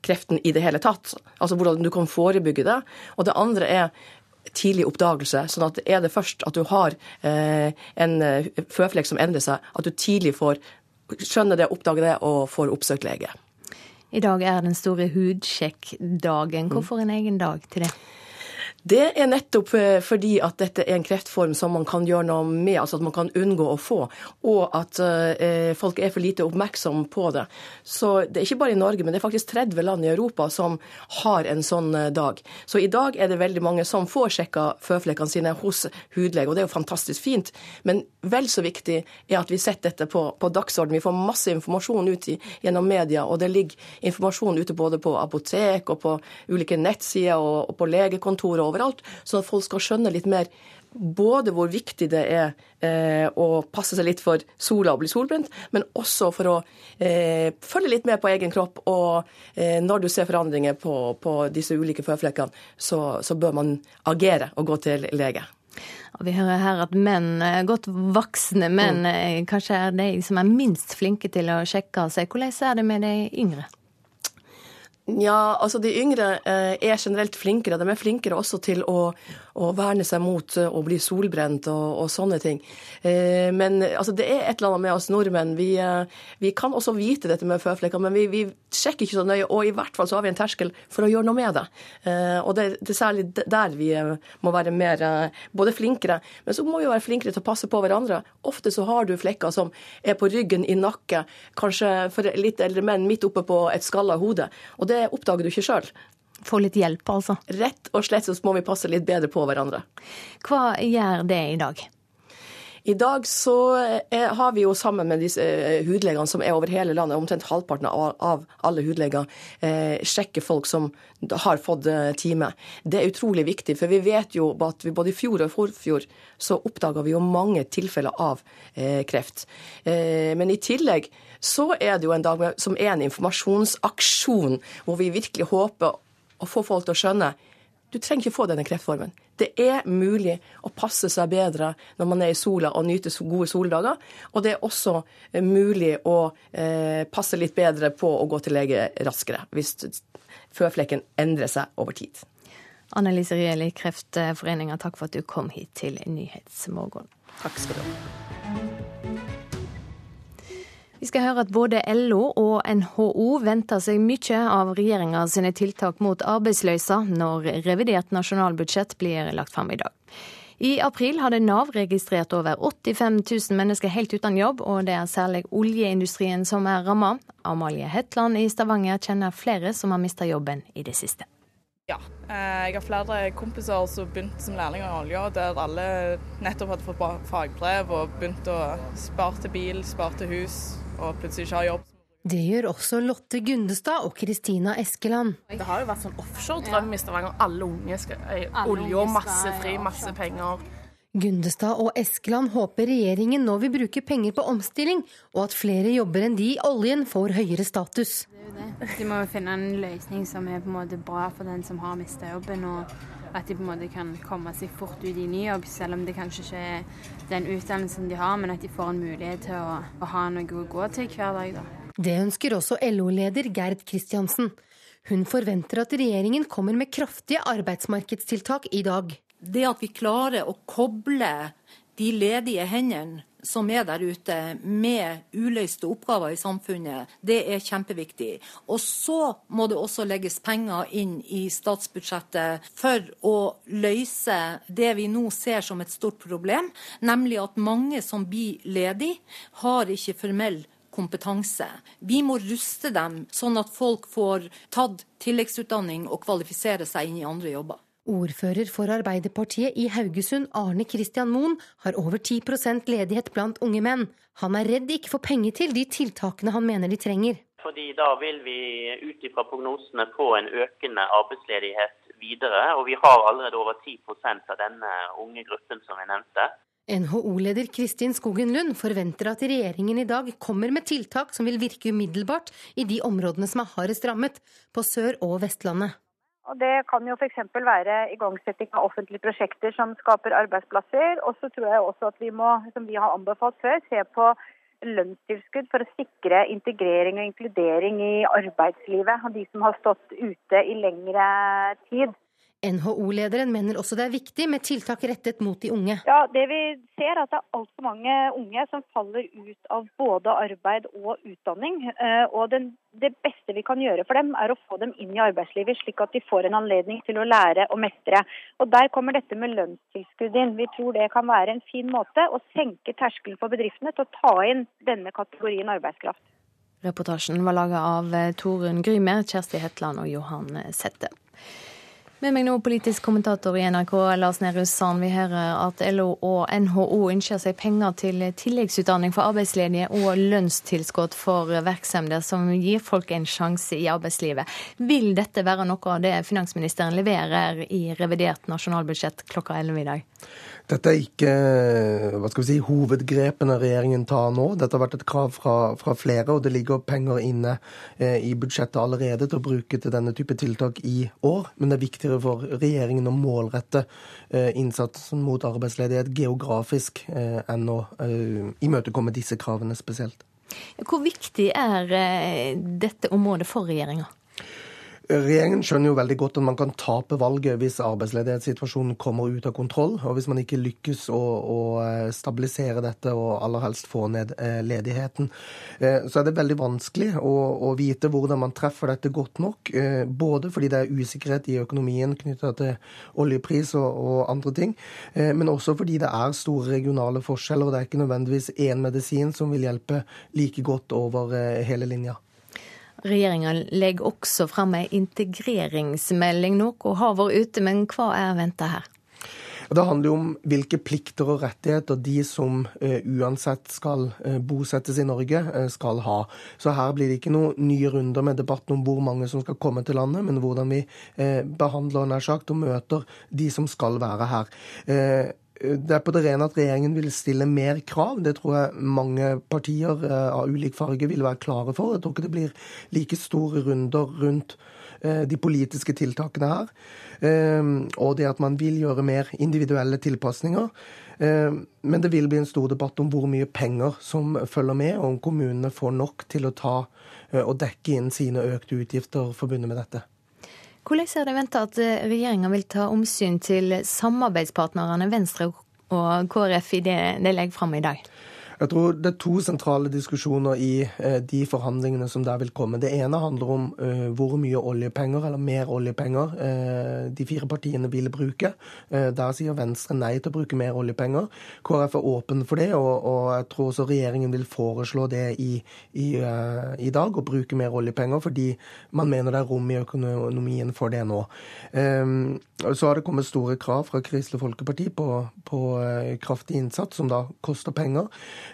kreften i det hele tatt. Altså hvordan du kan forebygge det. Og det andre er tidlig oppdagelse. sånn at er det først at du har eh, en føflekk som endrer seg, at du tidlig får skjønne det, oppdage det og får oppsøkt lege. I dag er den store hudsjekkdagen. Hvorfor en egen dag til det? Det er nettopp eh, fordi at dette er en kreftform som man kan gjøre noe med, altså at man kan unngå å få, og at eh, folk er for lite oppmerksom på det. Så det er ikke bare i Norge, men det er faktisk 30 land i Europa som har en sånn eh, dag. Så i dag er det veldig mange som får sjekka føflekkene sine hos hudlege, og det er jo fantastisk fint. Men vel så viktig er at vi setter dette på, på dagsorden. Vi får masse informasjon ut i, gjennom media, og det ligger informasjon ute både på apotek og på ulike nettsider og, og på legekontorer overalt, sånn at folk skal skjønne litt mer både hvor viktig det er eh, å passe seg litt for sola og bli solbrent, men også for å eh, følge litt med på egen kropp. Og eh, når du ser forandringer på, på disse ulike føflekkene, så, så, bør man agere og gå til lege. vi hører her at menn, eh, godt voksne menn, mm. Eh, kanskje er de som er minst flinke til å sjekke seg. Hvordan er det med de yngre? Ja, altså de yngre eh, er generelt flinkere. De er flinkere også til å, å verne seg mot eh, å bli solbrent og, og sånne ting. Eh, men altså, det er et eller annet med oss nordmenn. Vi, vi kan også vite dette med føflekker, men vi, vi, sjekker ikke så nøye. Og i hvert fall så har vi en terskel for å gjøre noe med det. Og det, det, er særlig der vi må være mer både flinkere, men så må vi være flinkere til å passe på hverandre. Ofte så har du flekker som er på ryggen, i nakke, kanskje for litt eldre menn midt oppe på et skalla hode. Og det oppdager du ikke sjøl. Få litt hjelp, altså? Rett og slett så må vi passe litt bedre på hverandre. Hva gjør det i dag? I dag så er, eh, har vi jo sammen med disse eh, hudlegene som er over hele landet, omtrent halvparten av, av alle hudleger, eh, sjekker folk som har fått eh, time. Det er utrolig viktig, for vi vet jo at vi både i fjor og i forfjor så oppdaga vi jo mange tilfeller av eh, kreft. Eh, men i tillegg så er det jo en dag som er en informasjonsaksjon, hvor vi virkelig håper å få folk til å skjønne du trenger ikke få denne kreftformen. Det er mulig å passe seg bedre når man er i sola og nyter gode soldager. Og det er også eh, mulig å eh, passe litt bedre på å gå til lege raskere hvis føflekken endrer seg over tid. Annelise Rieli, Kreftforeninga, takk for at du kom hit til Nyhetsmorgen. Takk skal du ha. Vi skal høre at både LO og NHO venter seg mye av regjeringa sine tiltak mot arbeidsløse når revidert nasjonalbudsjett blir lagt fram i dag. I april hadde Nav registrert over 85 000 mennesker helt uten jobb, og det er særlig oljeindustrien som er ramma. Amalie Hetland i Stavanger kjenner flere som har mista jobben i det siste. Ja, eh, jeg har flere kompiser som begynte som lærlinger i olja, der alle nettopp hadde fått fagbrev og begynt å spare til bil, spare til hus, og plutselig ikke har jobb. Det gjør også Lotte Gundestad og Kristina Eskeland. Det har jo vært sånn offshore-drøm i Stavanger. Alle unge skal olje og masse fri, masse penger. Gundestad og Eskeland håper regjeringen nå vil bruke penger på omstilling, og at flere jobber enn de i oljen får høyere status. De må jo finne en løsning som er på en måte bra for den som har mista jobben. og at de på en måte kan komme seg fort ut i ny jobb, selv om det kanskje ikke er den utdannelsen de har, men at de får en mulighet til å, å ha noe å gå til hver dag. Da. Det ønsker også LO-leder Gerd Kristiansen. Hun forventer at regjeringen kommer med kraftige arbeidsmarkedstiltak i dag. Det at vi klarer å koble de ledige hendene som er der ute med uløste oppgaver i samfunnet, det er kjempeviktig. Og så må det også legges penger inn i statsbudsjettet for å løse det vi nå ser som et stort problem, nemlig at mange som blir ledig, har ikke formell kompetanse. Vi må ruste dem, sånn at folk får tatt tilleggsutdanning og kvalifisere seg inn i andre jobber. Ordfører for Arbeiderpartiet i Haugesund, Arne Christian Moen, har over 10% ledighet blant unge menn. Han er redd de ikke får penger til de tiltakene han mener de trenger. Fordi Da vil vi ut ifra prognosene få en økende arbeidsledighet videre. Og vi har allerede over 10% av denne unge gruppen som jeg nevnte. NHO-leder Kristin Skogen Lund forventer at regjeringen i dag kommer med tiltak som vil virke umiddelbart i de områdene som er hardest rammet, på Sør- og Vestlandet. Og Det kan jo f.eks. være igangsetting av offentlige prosjekter som skaper arbeidsplasser. Og så tror jeg også at vi må, som vi har anbefalt før, se på lønnstilskudd for å sikre integrering og inkludering i arbeidslivet av de som har stått ute i lengre tid. NHO-lederen mener også det er viktig med tiltak rettet mot de unge. Ja, det Vi ser er at det er altfor mange unge som faller ut av både arbeid og utdanning. Eh, og den, Det beste vi kan gjøre for dem, er å få dem inn i arbeidslivet, slik at de får en anledning til å lære og mestre. Og Der kommer dette med lønnstilskudd inn. Vi tror det kan være en fin måte å senke terskelen for bedriftene til å ta inn denne kategorien arbeidskraft. Reportasjen var laga av Torunn Grymer, Kjersti Hetland og Johan Sette. Med meg nå politisk kommentator i NRK, Lars Nehru Sand. Vi hører at LO og NHO ønsker seg penger til tilleggsutdanning for arbeidsledige og lønnstilskudd for virksomheter som gir folk en sjanse i arbeidslivet. Vil dette være noe av det finansministeren leverer i revidert nasjonalbudsjett klokka 11 i dag? Dette er ikke hva skal vi si, hovedgrepene regjeringen tar nå. Dette har vært et krav fra, fra flere, og det ligger penger inne eh, i budsjettet allerede til å bruke til denne type tiltak i år. Men det er viktigere for regjeringen å målrette eh, innsatsen mot arbeidsledighet geografisk eh, enn å eh, imøtekomme disse kravene spesielt. Hvor viktig er eh, dette området for regjeringa? Regjeringen skjønner jo veldig godt at man kan tape valget hvis arbeidsledighetssituasjonen kommer ut av kontroll, og hvis man ikke lykkes å, å eh, stabilisere dette og aller helst få ned eh, ledigheten. Eh, så er det veldig vanskelig å, å vite hvordan man treffer dette godt nok. Både fordi det er usikkerhet i økonomien knytta til oljepris og, og, andre ting, men også fordi det er store regionale forskjeller, og det er ikke nødvendigvis én medisin som vil hjelpe like godt over hele linja. Regjeringa legger også fram ei integreringsmelding. Noe har vært ute, men hva er venta her? Det handler jo om hvilke plikter og rettigheter de som uh, uansett skal uh, bosettes i Norge, uh, skal ha. Så her blir det ikke noen nye runder med debatten om hvor mange som skal komme til landet, men hvordan vi behandler nær sagt, og møter de som skal være her det er på det rene at regjeringen vil stille mer krav. Det tror jeg mange partier eh, av ulik farge vil være klare for. Jeg tror ikke det blir like store runder rundt eh, de politiske tiltakene her. Eh, og det at man vil gjøre mer individuelle tilpasninger. Men det vil bli en stor debatt om hvor mye penger som følger med, og om kommunene får nok til å ta og dekke inn sine økte utgifter forbundet med dette. Hvordan er det venta at eh, regjeringa vil ta omsyn til samarbeidspartnerne Venstre og KrF i det de legger fram i dag? Jeg tror det er to sentrale diskusjoner i eh, de forhandlingene som der vil komme. Det ene handler om eh, hvor mye oljepenger, eller mer oljepenger, eh, de fire partiene vil bruke. Der sier Venstre nei til å bruke mer oljepenger. KrF er åpen for det, og, jeg tror også regjeringen vil foreslå det i, i, i, dag, å bruke mer oljepenger, fordi man mener det er rom i økonomien for det nå. Så har det kommet store krav fra Kristelig Folkeparti på, på kraftig innsats, som da koster penger.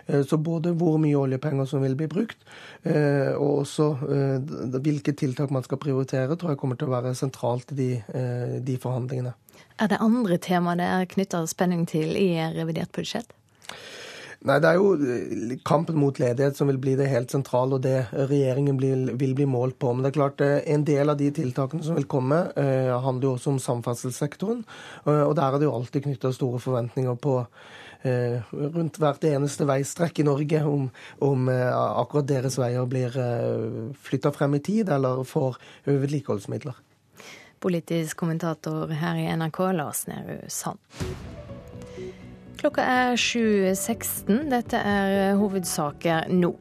Eh, så både hvor mye oljepenger som vil bli brukt, eh, og også eh, hvilke tiltak man skal prioritere, tror jeg kommer til å være sentralt i de, de forhandlingene. Er det andre tema det er knytta spenning til i revidert budsjett? Nei, Det er jo kampen mot ledighet som vil bli det helt sentrale, og det regjeringen vil, vil bli målt på. Men det er klart, en del av de tiltakene som vil komme, eh, handler jo også om samferdselssektoren. Og der er det jo alltid knytta store forventninger på rundt hvert eneste veistrekk i Norge om, om eh, akkurat deres veier blir eh, flytta frem i tid eller får vedlikeholdsmidler. Politisk kommentator her i NRK, Lars Nehru Sand. Klokka er 7.16. Dette er hovedsaker nå.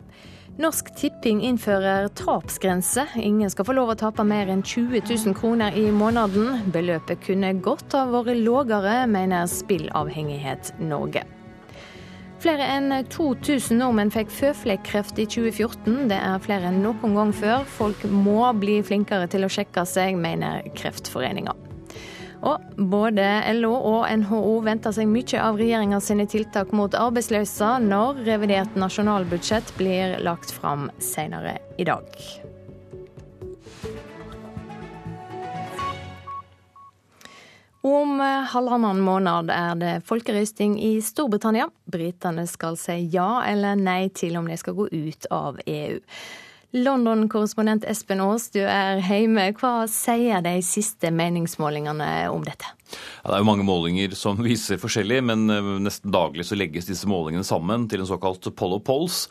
Norsk Tipping innfører tapsgrense. Ingen skal få lov å tape mer enn 20 000 kroner i måneden. Beløpet kunne godt ha vært lågere, mener Spillavhengighet Norge. Flere enn 2000 nordmenn fikk føflekkreft i 2014. Det er flere enn noen gang før. Folk må bli flinkere til å sjekke seg, mener Kreftforeninga. Og både LO og NHO venter seg mye av regjeringa sine tiltak mot arbeidsløse når revidert nasjonalbudsjett blir lagt fram senere i dag. Om halvannen måned er det folkerøsting i Storbritannia. Britene skal si ja eller nei til om de skal gå ut av EU. London-korrespondent Espen Aas, du er hjemme. Hva sier de siste meningsmålingene om dette? Ja, det er jo mange målinger som viser forskjellig, men eh, nesten daglig så legges disse målingene sammen til en såkalt Polo Polls.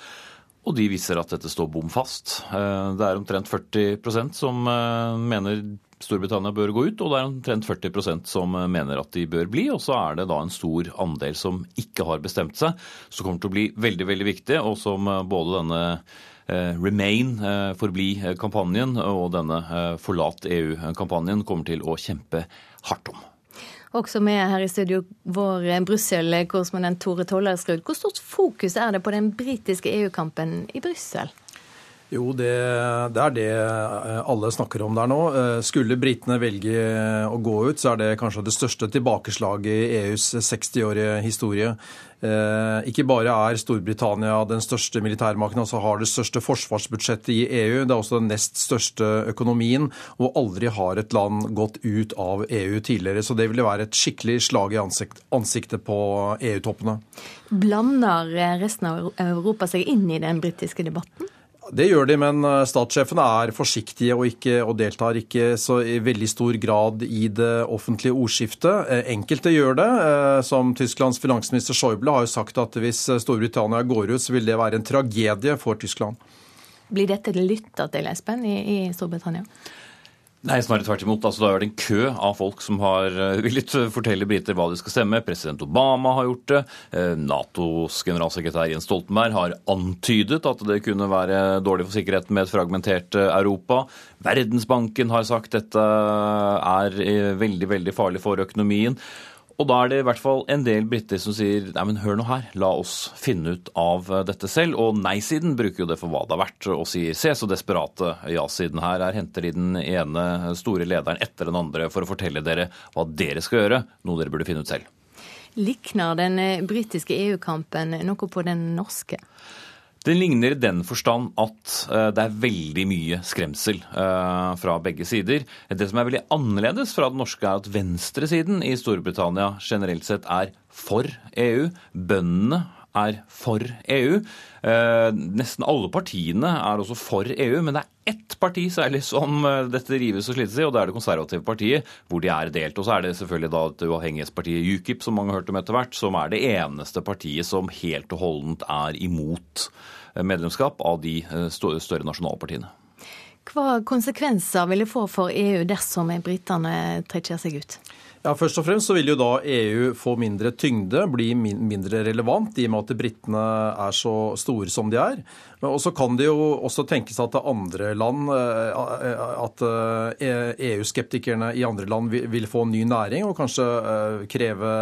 Og de viser at dette står bom fast. Eh, det er omtrent 40% som eh, mener Storbritannia bør gå ut, og det er omtrent 40% som mener at de bør bli. Og så er det da en stor andel som ikke har bestemt seg, som kommer til å bli veldig, veldig viktig, og som både denne Remain, forbli-kampanjen og denne Forlat EU-kampanjen kommer til å kjempe hardt om. Også med her i studio vår Brussel-korrespondent Tore Tollersrud. Hvor stort fokus er det på den britiske EU-kampen i Brussel? Jo, det, det, er det eh, alle snakker om der nå. Eh, skulle britene velge å gå ut, så er det kanskje det største tilbakeslaget i EUs 60-årige historie. Eh, ikke bare er Storbritannia den største militærmakten, altså har det største forsvarsbudsjettet i EU. Det er også den nest største økonomien, og aldri har et land gått ut av EU tidligere. Så det ville være et skikkelig slag i ansikt, ansiktet på EU-toppene. Blander resten av Europa seg inn i den britiske debatten? Det gjør de, men eh, statssjefene er forsiktige og, ikke, og, deltar ikke så i veldig stor grad i det offentlige ordskiftet. Eh, enkelte gjør det. Eh, som Tysklands finansminister Schäuble har jo sagt at hvis Storbritannia går ut, så vil det være en tragedie for Tyskland. Blir dette lytta til, Espen, i, i Storbritannia? Nei, snarere tvert imot. Altså, det har vært en kø av folk som har uh, villet fortelle briter hva de skal stemme. President Obama har gjort det. Uh, Natos generalsekretær Jens Stoltenberg har antydet at det kunne være dårlig for sikkerheten med et fragmentert Europa. Verdensbanken har sagt dette er veldig, veldig farlig for økonomien. Og da er det i hvert fall en del briter som sier nei, men hør nå her, la oss finne ut av dette selv. Og nei-siden bruker jo det for hva det er verdt, og sier se så desperate ja-siden her er. Henter de den ene store lederen etter den andre for å fortelle dere hva dere skal gjøre, noe dere burde finne ut selv. Likner den britiske EU-kampen noe på den norske? Den ligner i den forstand at eh, det er veldig mye skremsel eh, fra begge sider. Det som er veldig annerledes fra den norske, er at venstresiden i Storbritannia generelt sett er for EU. Bøndene er for EU. Eh, nesten alle partiene er også for EU, men det er ett parti særlig som dette rives og slites i, og det er det konservative partiet, hvor de er delt. Og så er det selvfølgelig da det uavhengighetspartiet UKIP, som mange har hørt om etter hvert, som er det eneste partiet som helt og holdent er imot medlemskap av de eh, større nasjonalpartiene. Hva konsekvenser vil det få for EU dersom britene trekker seg ut? Ja, Først og fremst så vil jo da EU få mindre tyngde, bli mindre relevant, i og med at britene er så store som de er. Og så kan det jo også tenkes at andre land, eh, at EU-skeptikerne eh, e i andre land vil få ny næring og kanskje eh, kreve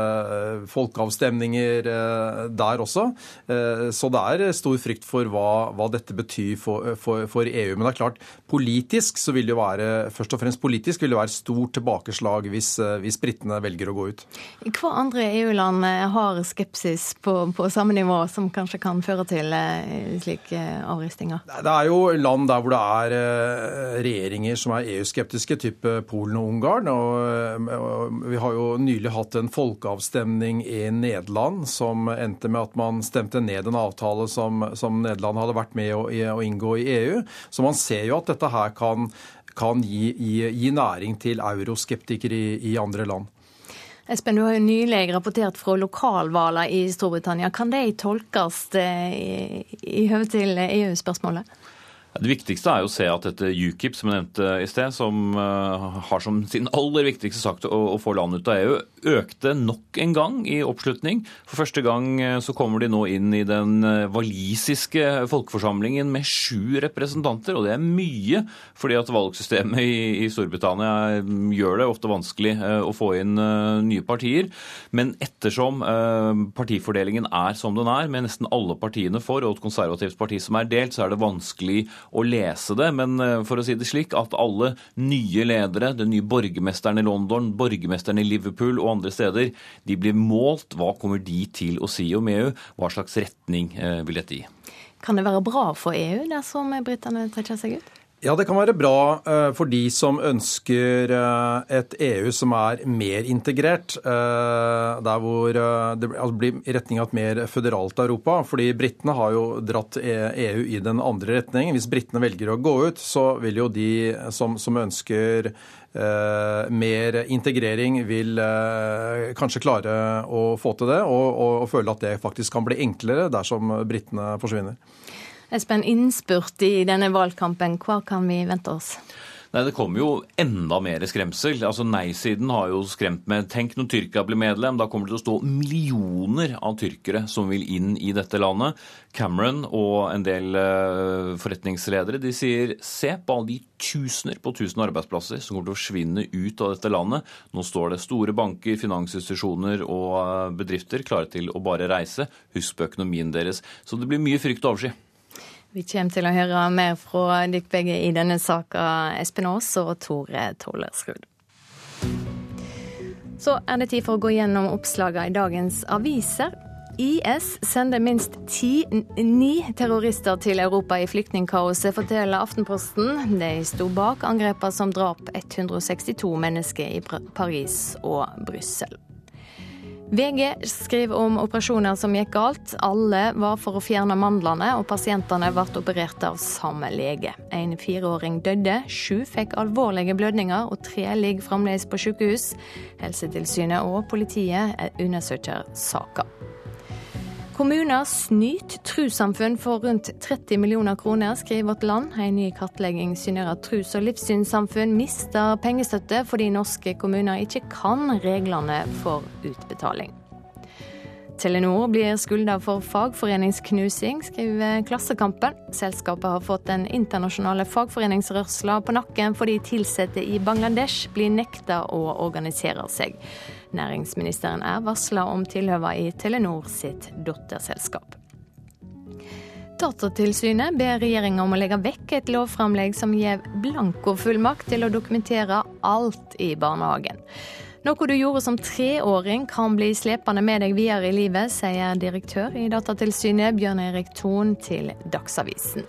folkeavstemninger der også. Så det er stor frykt for hva, hva dette betyr for, for, for, EU. Men det er klart, politisk så vil det jo være først og fremst politisk vil det være stort tilbakeslag hvis, hvis britene velger å gå ut. Hva andre EU-land har skepsis på, på samme nivå som kanskje kan føre til slik avristinger? Det er jo land der hvor det er eh, regjeringer som er EU-skeptiske, type Polen og Ungarn. Og vi har jo nylig hatt en folkeavstemning i Nederland som endte med at man stemte ned en avtale som, som Nederland hadde vært med å, å, inngå i EU. Så man ser jo at dette her kan, kan gi, gi, gi næring til euroskeptikere i, i andre land. Espen, du har jo nylig rapportert fra lokalvalg i Storbritannia. Kan de tolkes eh, i, i høve til EU-spørsmålet? Det viktigste er jo å se at dette UKIP, som jeg nevnte i sted, som eh, har som sin aller viktigste sak å, få landet ut av EU, økte nok en gang i oppslutning. For første gang eh, så kommer de nå inn i den eh, walisiske folkeforsamlingen med sju representanter, og det er mye, fordi at valgsystemet i, i Storbritannia gjør det ofte vanskelig å få inn nye partier. Men ettersom partifordelingen er som den er, med nesten alle partiene for og et konservativt parti som er delt, så er det vanskelig å lese det. Men eh, for å si det slik at alle nye ledere, den nye borgermesteren i London, borgermesteren i Liverpool og andre steder, de blir målt. Hva kommer de til å si om EU? Hva slags retning eh, vil dette gi? Kan det være bra for EU dersom britene trekker seg ut? Ja, det kan være bra eh, for de som ønsker eh, et EU som er mer integrert. Eh, der hvor det altså, blir i retning av et mer føderalt Europa. Fordi britene har jo dratt EU i den andre retningen. Hvis britene velger å gå ut, så vil jo de som, som ønsker mer integrering, vil kanskje klare å få til det, og, og, og føle at det faktisk kan bli enklere dersom britene forsvinner. Espen, innspurt i denne valgkampen, hva kan vi vente oss? Nei, Det kommer jo enda mer skremsel. Altså Nei-siden har jo skremt med Tenk når Tyrkia blir medlem, da kommer det til å stå millioner av tyrkere som vil inn i dette landet. Cameron og en del uh, forretningsledere de sier se på alle de tusener på tusen arbeidsplasser som kommer til å forsvinne ut av dette landet. Nå står det store banker, finansinstitusjoner og uh, bedrifter klare til å bare reise. Husk på økonomien deres. Så det blir mye frykt og oversky. Vi kommer til å høre mer fra dere begge i denne saka, Espen Aas og Tore Tollersrud. Så er det tid for å gå gjennom oppslagene i dagens aviser. IS sender minst ti, ni terrorister til Europa i flyktningkaoset, forteller Aftenposten. De sto bak angrepene som drap 162 mennesker i Paris og Brussel. VG skriver om operasjoner som gikk galt. Alle var for å fjerne mandlene, og pasientene ble operert av samme lege. En fireåring døde, sju fikk alvorlige blødninger, og tre ligger fremdeles på sykehus. Helsetilsynet og politiet undersøker saka. Kommuner snyter trossamfunn for rundt 30 millioner kroner, skriver Vårt Land. En ny kartlegging syner at tros- og livssynssamfunn mister pengestøtte fordi norske kommuner ikke kan reglene for utbetaling. Telenor blir skylda for fagforeningsknusing, skriver Klassekampen. Selskapet har fått den internasjonale fagforeningsrørsla på nakken fordi ansatte i Bangladesh blir nekta å organisere seg. Næringsministeren er varsla om tilhøva i Telenor sitt datterselskap. Datatilsynet ber regjeringa om å legge vekk et lovframlegg som gir blankofullmakt til å dokumentere alt i barnehagen. Noe du gjorde som treåring kan bli slepende med deg videre i livet, sier direktør i Datatilsynet Bjørn Erik Thon til Dagsavisen.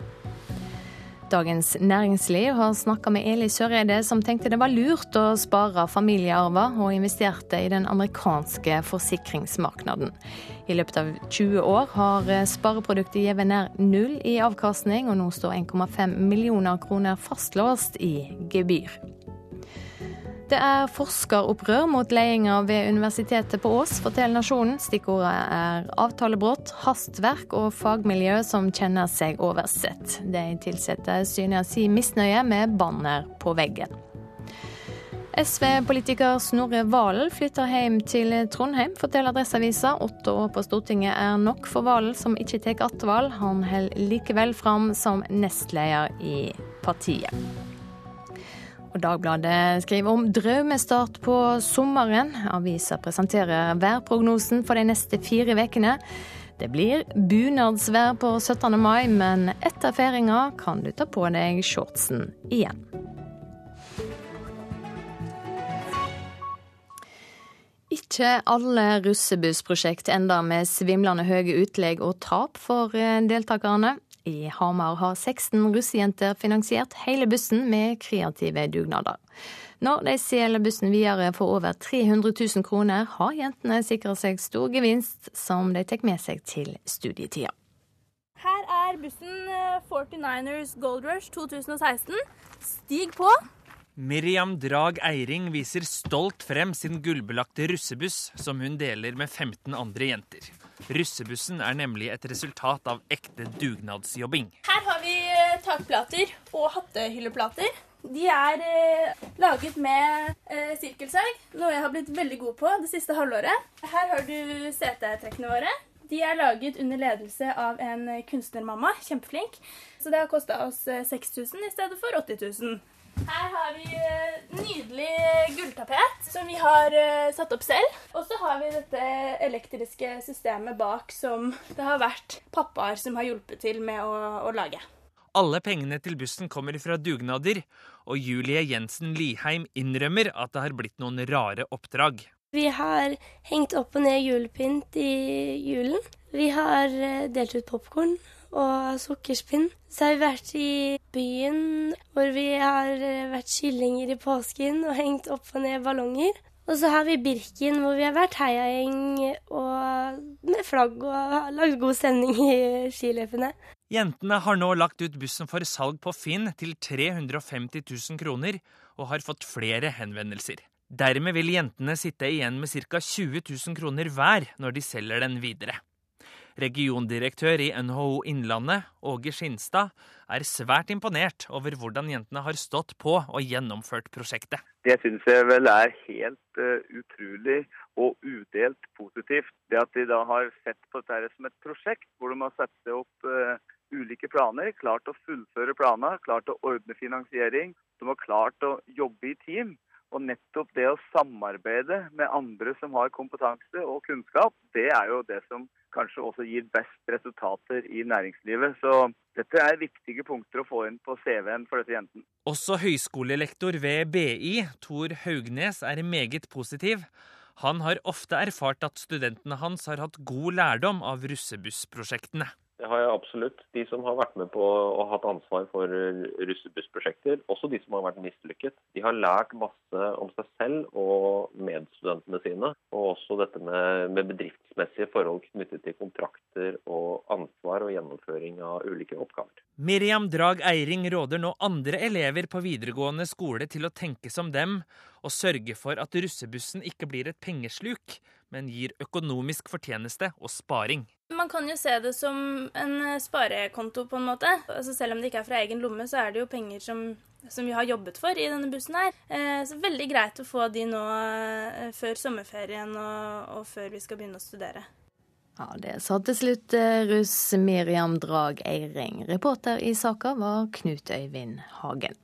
Dagens Næringsliv har snakka med Eli Søreide, som tenkte det var lurt å spare familiearver, og investerte i den amerikanske forsikringsmarkedet. I løpet av 20 år har spareproduktet gitt nær null i avkastning, og nå står 1,5 millioner kroner fastlåst i gebyr. Det er forskeropprør mot ledelsen ved Universitetet på Ås, forteller Nasjonen. Stikkordet er avtalebrudd, hastverk og fagmiljø som kjenner seg oversett. De ansatte synes si misnøye med banner på veggen. SV-politiker Snorre Valen flytter hjem til Trondheim, forteller Adresseavisa. Åtte år på Stortinget er nok for Valen, som ikke tar attvalg. Han holder likevel fram som nestleder i partiet. Og Dagbladet skriver om drømmestart på sommeren. Avisa presenterer værprognosen for de neste fire ukene. Det blir bunadsvær på 17. mai, men etter feiringa kan du ta på deg shortsen igjen. Ikke alle russebussprosjekt ender med svimlende høye utlegg og tap for deltakerne. I Hamar har 16 russejenter finansiert hele bussen med kreative dugnader. Når de selger bussen videre for over 300 000 kroner, har jentene sikra seg stor gevinst som de tar med seg til studietida. Her er bussen 49ers Gold Rush 2016. Stig på! Miriam Drag Eiring viser stolt frem sin gullbelagte russebuss, som hun deler med 15 andre jenter. Russebussen er nemlig et resultat av ekte dugnadsjobbing. Her har vi takplater og hattehylleplater. De er eh, laget med eh, sirkelsag, noe jeg har blitt veldig god på det siste halvåret. Her har du setetrekkene våre. De er laget under ledelse av en kunstnermamma. Kjempeflink. Så det har kosta oss 6000 i stedet for 80 000. Her har vi nydelig gulltapet som vi har satt opp selv. Og så har vi dette elektriske systemet bak som det har vært pappaer som har hjulpet til med å, å lage. Alle pengene til bussen kommer fra dugnader, og Julie Jensen Liheim innrømmer at det har blitt noen rare oppdrag. Vi har hengt opp og ned julepynt i julen. Vi har delt ut popkorn og sukkerspinn. Så har vi vært i byen hvor vi har vært kyllinger i påsken og hengt opp og ned ballonger. Og så har vi Birken hvor vi har vært heiagjeng og med flagg og lagd god stemning i skiløpene. Jentene har nå lagt ut bussen for salg på Finn til 350 000 kroner, og har fått flere henvendelser. Dermed vil jentene sitte igjen med ca. 20 000 kroner hver når de selger den videre. Regiondirektør i NHO Innlandet, Åge Skinstad, er svært imponert over hvordan jentene har stått på og gjennomført prosjektet. Det syns jeg vel er helt uh, utrolig og udelt positivt. Det at de da har sett på dette som et prosjekt, hvor de har satt opp uh, ulike planer, klart å fullføre planer, klart å ordne finansiering. De har klart å jobbe i team. Og nettopp det å samarbeide med andre som har kompetanse og kunnskap, det er jo det som kanskje også gir best resultater i næringslivet. Så dette er viktige punkter å få inn på CV-en for disse jentene. Også høyskolelektor ved BI, Tor Haugnes, er meget positiv. Han har ofte erfart at studentene hans har hatt god lærdom av russebussprosjektene. Det har jeg absolutt. De som har vært med på og hatt ansvar for russebussprosjekter, også de som har vært mislykket, de har lært masse om seg selv og medstudentene sine. Og også dette med, med bedriftsmessige forhold knyttet til kontrakter og ansvar og gjennomføring av ulike oppgaver. Miriam Drag Eiring råder nå andre elever på videregående skole til å tenke som dem, og sørge for at russebussen ikke blir et pengesluk, men gir økonomisk fortjeneste og sparing. Man kan jo se det som en sparekonto, på en måte. Altså selv om det ikke er fra egen lomme, så er det jo penger som, som vi har jobbet for i denne bussen her. Eh, så veldig greit å få de nå eh, før sommerferien og, og før vi skal begynne å studere. Ja, Det sa til slutt eh, russ Miriam Drag Eiring. Reporter i saka var Knut Øyvind Hagen.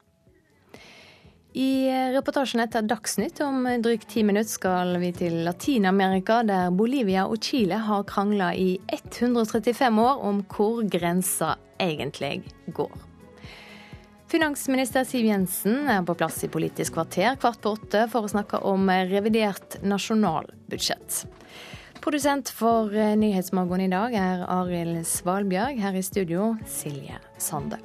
I reportasjen etter Dagsnytt om drygt ti minutter skal vi til Latin-Amerika, der Bolivia og Chile har krangla i 135 år om hvor grensa egentlig går. Finansminister Siv Jensen er på plass i Politisk kvarter kvart på åtte for å snakke om revidert nasjonalbudsjett. Produsent for Nyhetsmorgen i dag er Arild Svalbjørg. Her i studio Silje Sande.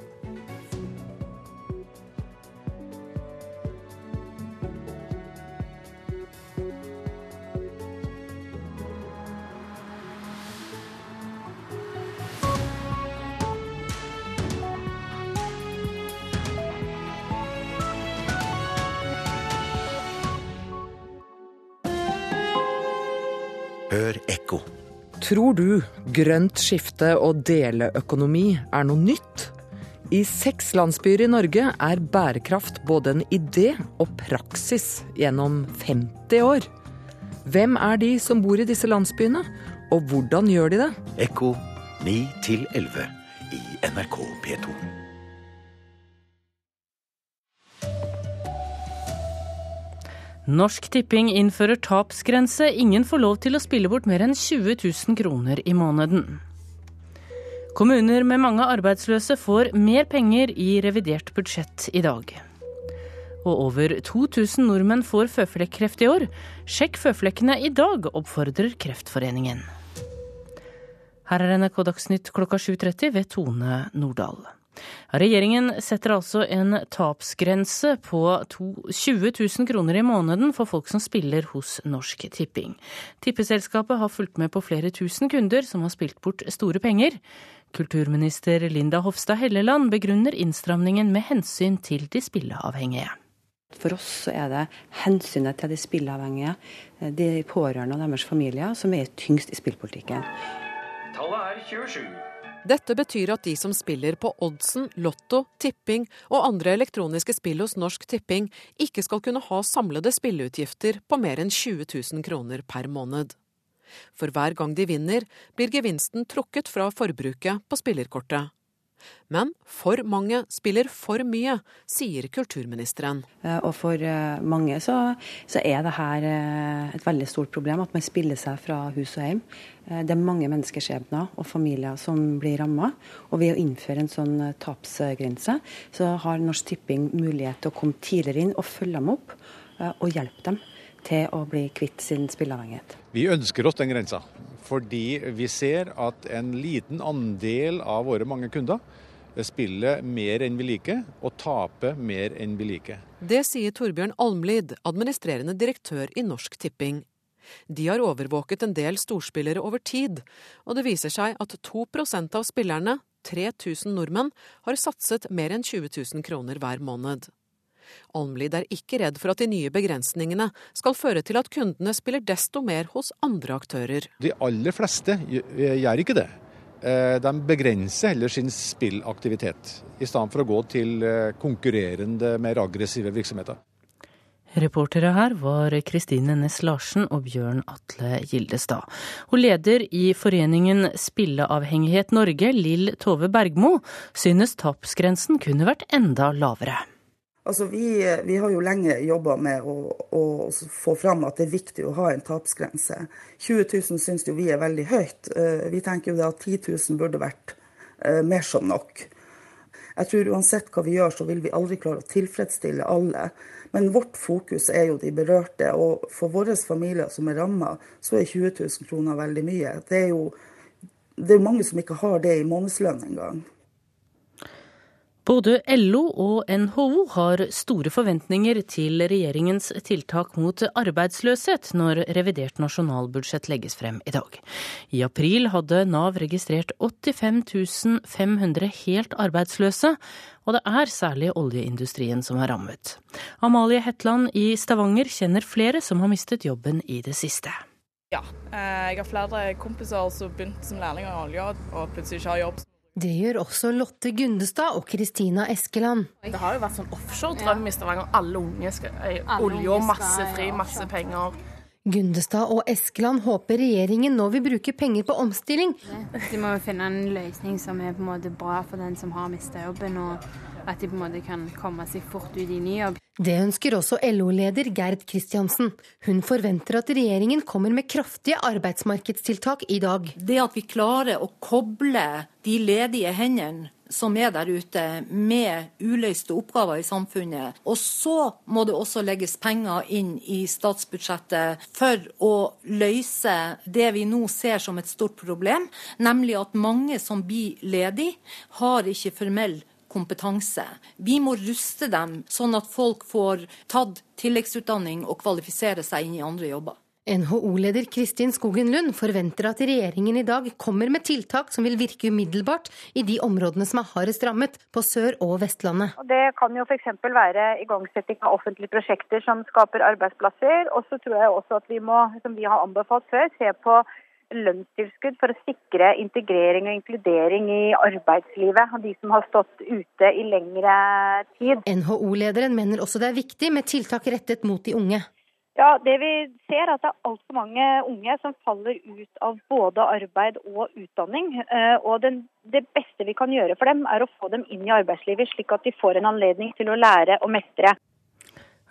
Hør ekko. Tror du grønt skifte og deleøkonomi er noe nytt? I seks landsbyer i Norge er bærekraft både en idé og praksis gjennom 50 år. Hvem er de som bor i disse landsbyene, og hvordan gjør de det? Ekko 9 11 i NRK P2. Norsk Tipping innfører tapsgrense. Ingen får lov til å spille bort mer enn 20 000 kroner i måneden. Kommuner med mange arbeidsløse får mer penger i revidert budsjett i dag. Og over 2000 nordmenn får føflekkreft i år. Sjekk føflekkene i dag, oppfordrer Kreftforeningen. Her er NRK Dagsnytt klokka 7.30 ved Tone Nordahl. Regjeringen setter altså en tapsgrense på 20 000 kroner i måneden for folk som spiller hos Norsk Tipping. Tippeselskapet har fulgt med på flere tusen kunder som har spilt bort store penger. Kulturminister Linda Hofstad Helleland begrunner innstramningen med hensyn til de spilleavhengige. For oss så er det hensynet til de spilleavhengige, de pårørende og deres familier, som er tyngst i spillpolitikken. Tallet er 27. Dette betyr at de som spiller på oddsen, lotto, tipping og andre elektroniske spill hos Norsk Tipping, ikke skal kunne ha samlede spilleutgifter på mer enn 20 000 kroner per måned. For hver gang de vinner, blir gevinsten trukket fra forbruket på spillerkortet. Men for mange spiller for mye, sier kulturministeren. Og for mange så, så er det her et veldig stort problem at man spiller seg fra hus og hjem. Det er mange menneskeskjebner og familier som blir ramma. Og ved å innføre en sånn tapsgrense, så har Norsk Tipping mulighet til å komme tidligere inn og følge dem opp og hjelpe dem til å bli kvitt sin spilleavhengighet. Vi ønsker oss den grensa, fordi vi ser at en liten andel av våre mange kunder spiller mer enn vi liker, og taper mer enn vi liker. Det sier Torbjørn Almlid, administrerende direktør i Norsk Tipping. De har overvåket en del storspillere over tid, og det viser seg at 2% av spillerne, 3000 nordmenn, har satset mer enn 20 000 kroner hver måned. Almlid er ikke redd for at de nye begrensningene skal føre til at kundene spiller desto mer hos andre aktører. De aller fleste gjør ikke det. Eh, de begrenser heller sin spillaktivitet, i stedet for å gå til eh, konkurrerende, mer aggressive virksomheter. Reportere her var Kristine Næss Larsen og Bjørn Atle Gildestad. Hun leder i foreningen Spilleavhengighet Norge, Lill Tove Bergmo, synes tapsgrensen kunne vært enda lavere. Altså, vi, vi har jo lenge jobba med å, å, få fram at det er viktig å ha en tapsgrense. 20 000 syns jo vi er veldig høyt. Eh, vi tenker jo at 10 000 burde vært eh, mer som nok. Jeg tror uansett hva vi gjør, så vil vi aldri klare å tilfredsstille alle. Men vårt fokus er jo de berørte. Og for våre familier som er ramma, så er 20 000 kroner veldig mye. Det er jo det er mange som ikke har det i månedslønn engang. Både LO og NHO har store forventninger til regjeringens tiltak mot arbeidsløshet når revidert nasjonalbudsjett legges frem i dag. I april hadde Nav registrert 85 500 helt arbeidsløse, og det er særlig oljeindustrien som er rammet. Amalie Hetland i Stavanger kjenner flere som har mistet jobben i det siste. Ja, eh, jeg har flere kompiser som begynte som lærlinger i olja og plutselig ikke har jobb. Det gjør også Lotte Gundestad og Kristina Eskeland. Det har jo vært sånn offshore-drøm i Stavanger. Alle unge skal olje og masse fri, masse penger. Gundestad og Eskeland håper regjeringen nå vil bruke penger på omstilling. De må finne en løsning som er på en måte bra for den som har mista jobben, og at de på en måte kan komme seg fort ut i ny jobb. Det ønsker også LO-leder Gerd Kristiansen. Hun forventer at regjeringen kommer med kraftige arbeidsmarkedstiltak i dag. Det at vi klarer å koble de ledige hendene som er der ute, med uløste oppgaver i samfunnet. Og så må det også legges penger inn i statsbudsjettet for å løse det vi nå ser som et stort problem, nemlig at mange som blir ledige, har ikke formell kompetanse. Vi må ruste dem, sånn at folk får tatt tilleggsutdanning og kvalifisere seg inn i andre jobber. NHO-leder Kristin Skogen Lund forventer at regjeringen i dag kommer med tiltak som vil virke umiddelbart i de områdene som er hardest rammet, på Sør- og Vestlandet. Det kan jo f.eks. være igangsetting av offentlige prosjekter som skaper arbeidsplasser. Og så tror jeg også at vi må, som vi har anbefalt før, se på lønnstilskudd for å sikre integrering og inkludering i arbeidslivet av de som har stått ute i lengre tid. NHO-lederen mener også det er viktig med tiltak rettet mot de unge. Ja, det Vi ser er at det er altfor mange unge som faller ut av både arbeid og utdanning. Eh, og den, Det beste vi kan gjøre for dem, er å få dem inn i arbeidslivet, slik at de får en anledning til å lære og mestre.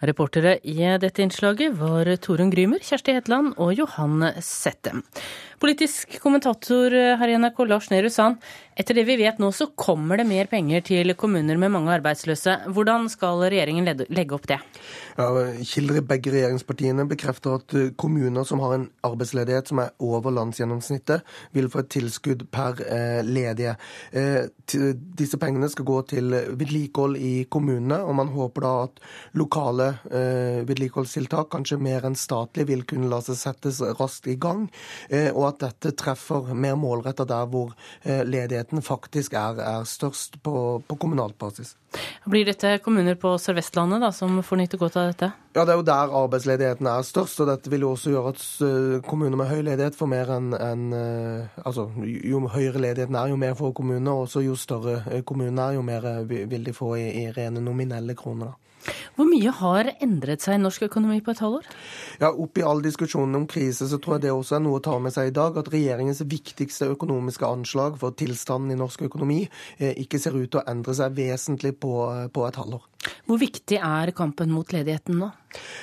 Reportere i dette innslaget var Torunn Grymer, Kjersti Hetland og Johan Sette. Politisk kommentator her i NRK, Lars Nehru Sand. Etter det vi vet nå, så kommer det mer penger til kommuner med mange arbeidsløse. Hvordan skal regjeringen legge opp det? Ja, Kilder i begge regjeringspartiene bekrefter at kommuner som har en arbeidsledighet som er over landsgjennomsnittet, vil få et tilskudd per eh, ledige. Eh, disse pengene skal gå til vedlikehold i kommunene, og man håper da at lokale eh, vedlikeholdstiltak, kanskje mer enn statlig, vil kunne la seg settes raskt i gang. Og at dette treffer mer målretta der hvor ledigheten ledigheten faktisk er, er størst på, på kommunalt basis. Blir dette kommuner på Sør-Vestlandet da, som får nyte godt av dette? Ja, Det er jo der arbeidsledigheten er størst. og Dette vil jo også gjøre at eh, kommuner med høy ledighet får mer enn en, eh, altså, Jo høyere ledigheten er, jo mer får kommunene. Og også jo større eh, kommunene er, jo mer vil de få i, i rene nominelle kroner. da. Hvor mye har endret seg i norsk økonomi på et halvår? Ja, Oppi all diskusjonen om krise, så tror jeg det også er noe å ta med seg i dag. At regjeringens viktigste økonomiske anslag for tilstanden i norsk økonomi eh, ikke ser ut til å endre seg vesentlig på, eh, på et halvår. Hvor viktig er kampen mot ledigheten nå?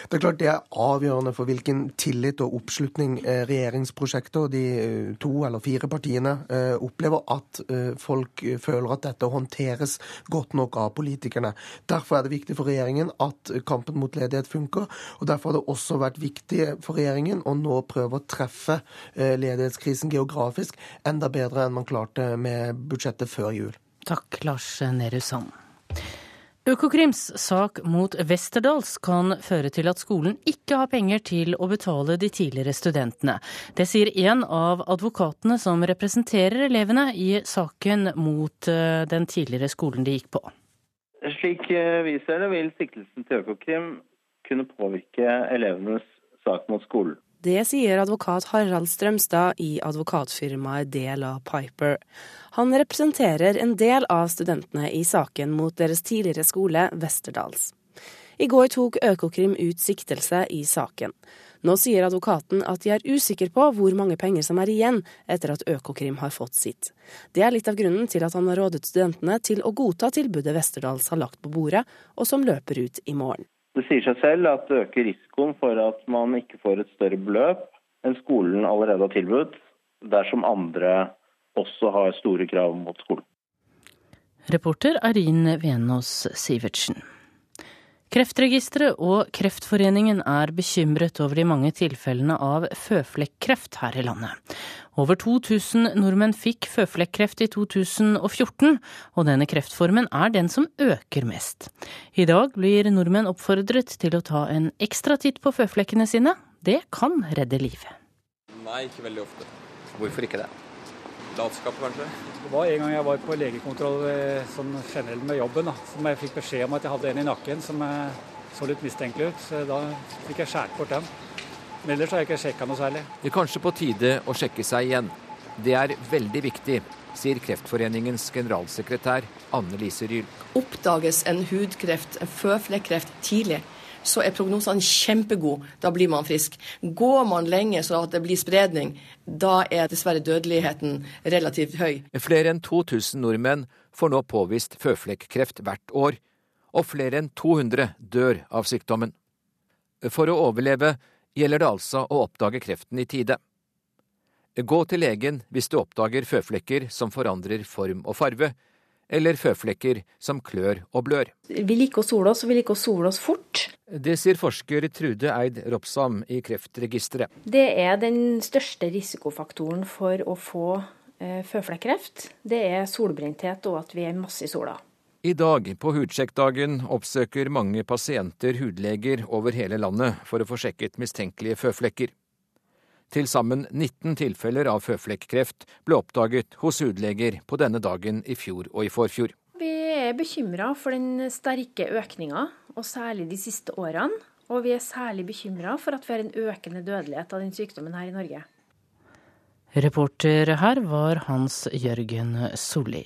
Det er klart det er avgjørende for hvilken tillit og oppslutning eh, regjeringsprosjektet og de eh, to eller fire partiene eh, opplever at folk føler at dette håndteres godt nok av politikerne. Derfor er det viktig for regjeringen at kampen mot ledighet funker. og Derfor har det også vært viktig for regjeringen å nå prøve å treffe ledighetskrisen geografisk enda bedre enn man klarte med budsjettet før jul. Takk, Lars Nehru Sand. Økokrims sak mot Westerdals kan føre til at skolen ikke har penger til å betale de tidligere studentene. Det sier en av advokatene som representerer elevene i saken mot eh, den tidligere skolen de gikk på. Slik eh, vi ser det, vil siktelsen til Økokrim kunne påvirke elevenes sak mot skolen. Det sier advokat Harald Strømstad i advokatfirmaet Dela Piper. Han representerer en del av studentene i saken mot deres tidligere skole, Westerdals. I går tok Økokrim ut siktelse i saken. Nå sier advokaten at de er usikre på hvor mange penger som er igjen etter at Økokrim har fått sitt. Det er litt av grunnen til at han har rådet studentene til å godta tilbudet Westerdals har lagt på bordet, og som løper ut i morgen. Det sier seg selv at det øker risikoen for at man ikke får et større beløp enn skolen allerede har tilbudt, dersom andre også har store krav mot skolen. Reporter Arin Venås Sivertsen. Kreftregisteret og Kreftforeningen er bekymret over de mange tilfellene av føflekkreft her i landet. Over 2000 nordmenn fikk føflekkreft i 2014, og denne kreftformen er den som øker mest. I dag blir nordmenn oppfordret til å ta en ekstra titt på føflekkene sine. Det kan redde livet. Nei, ikke veldig ofte. Hvorfor ikke det? Latskap, kanskje? Det var en gang jeg var på legekontroll eh, sånn generelt med jobben, da, som jeg fikk beskjed om at jeg hadde en i nakken som eh, så litt mistenkelig ut. Så da fikk jeg skåret bort den. Men ellers har jeg ikke sjekka noe særlig. Det er kanskje på tide å sjekke seg igjen. Det er veldig viktig, sier Kreftforeningens generalsekretær Anne Lise Ryl. Oppdages en hudkreft, en føflekkreft, tidlig, så er prognosene kjempegode. Da blir man frisk. Går man lenge så at det blir spredning, da er dessverre dødeligheten relativt høy. Flere enn 2000 nordmenn får nå påvist føflekkreft hvert år, og flere enn 200 dør av sykdommen. For å overleve gjelder det altså å oppdage kreften i tide. Gå til legen hvis du oppdager føflekker som forandrer form og farve, eller føflekker som klør og blør. Vi liker å sole oss, og vi liker å sole oss fort. Det sier forsker Trude Eid Ropsam i Kreftregisteret. Det er den største risikofaktoren for å få eh, føflekkreft. Det er solbrenthet og at vi er masse i sola. I dag, på hudsjekkdagen, oppsøker mange pasienter hudleger over hele landet for å få sjekket mistenkelige føflekker. Til sammen 19 tilfeller av føflekkreft ble oppdaget hos hudleger på denne dagen i fjor og i forfjor. Vi er bekymra for den sterke økninga, og særlig de siste årene. Og vi er særlig bekymra for at vi har en økende dødelighet av den sykdommen her i Norge. Reporter her var Hans Jørgen Solli.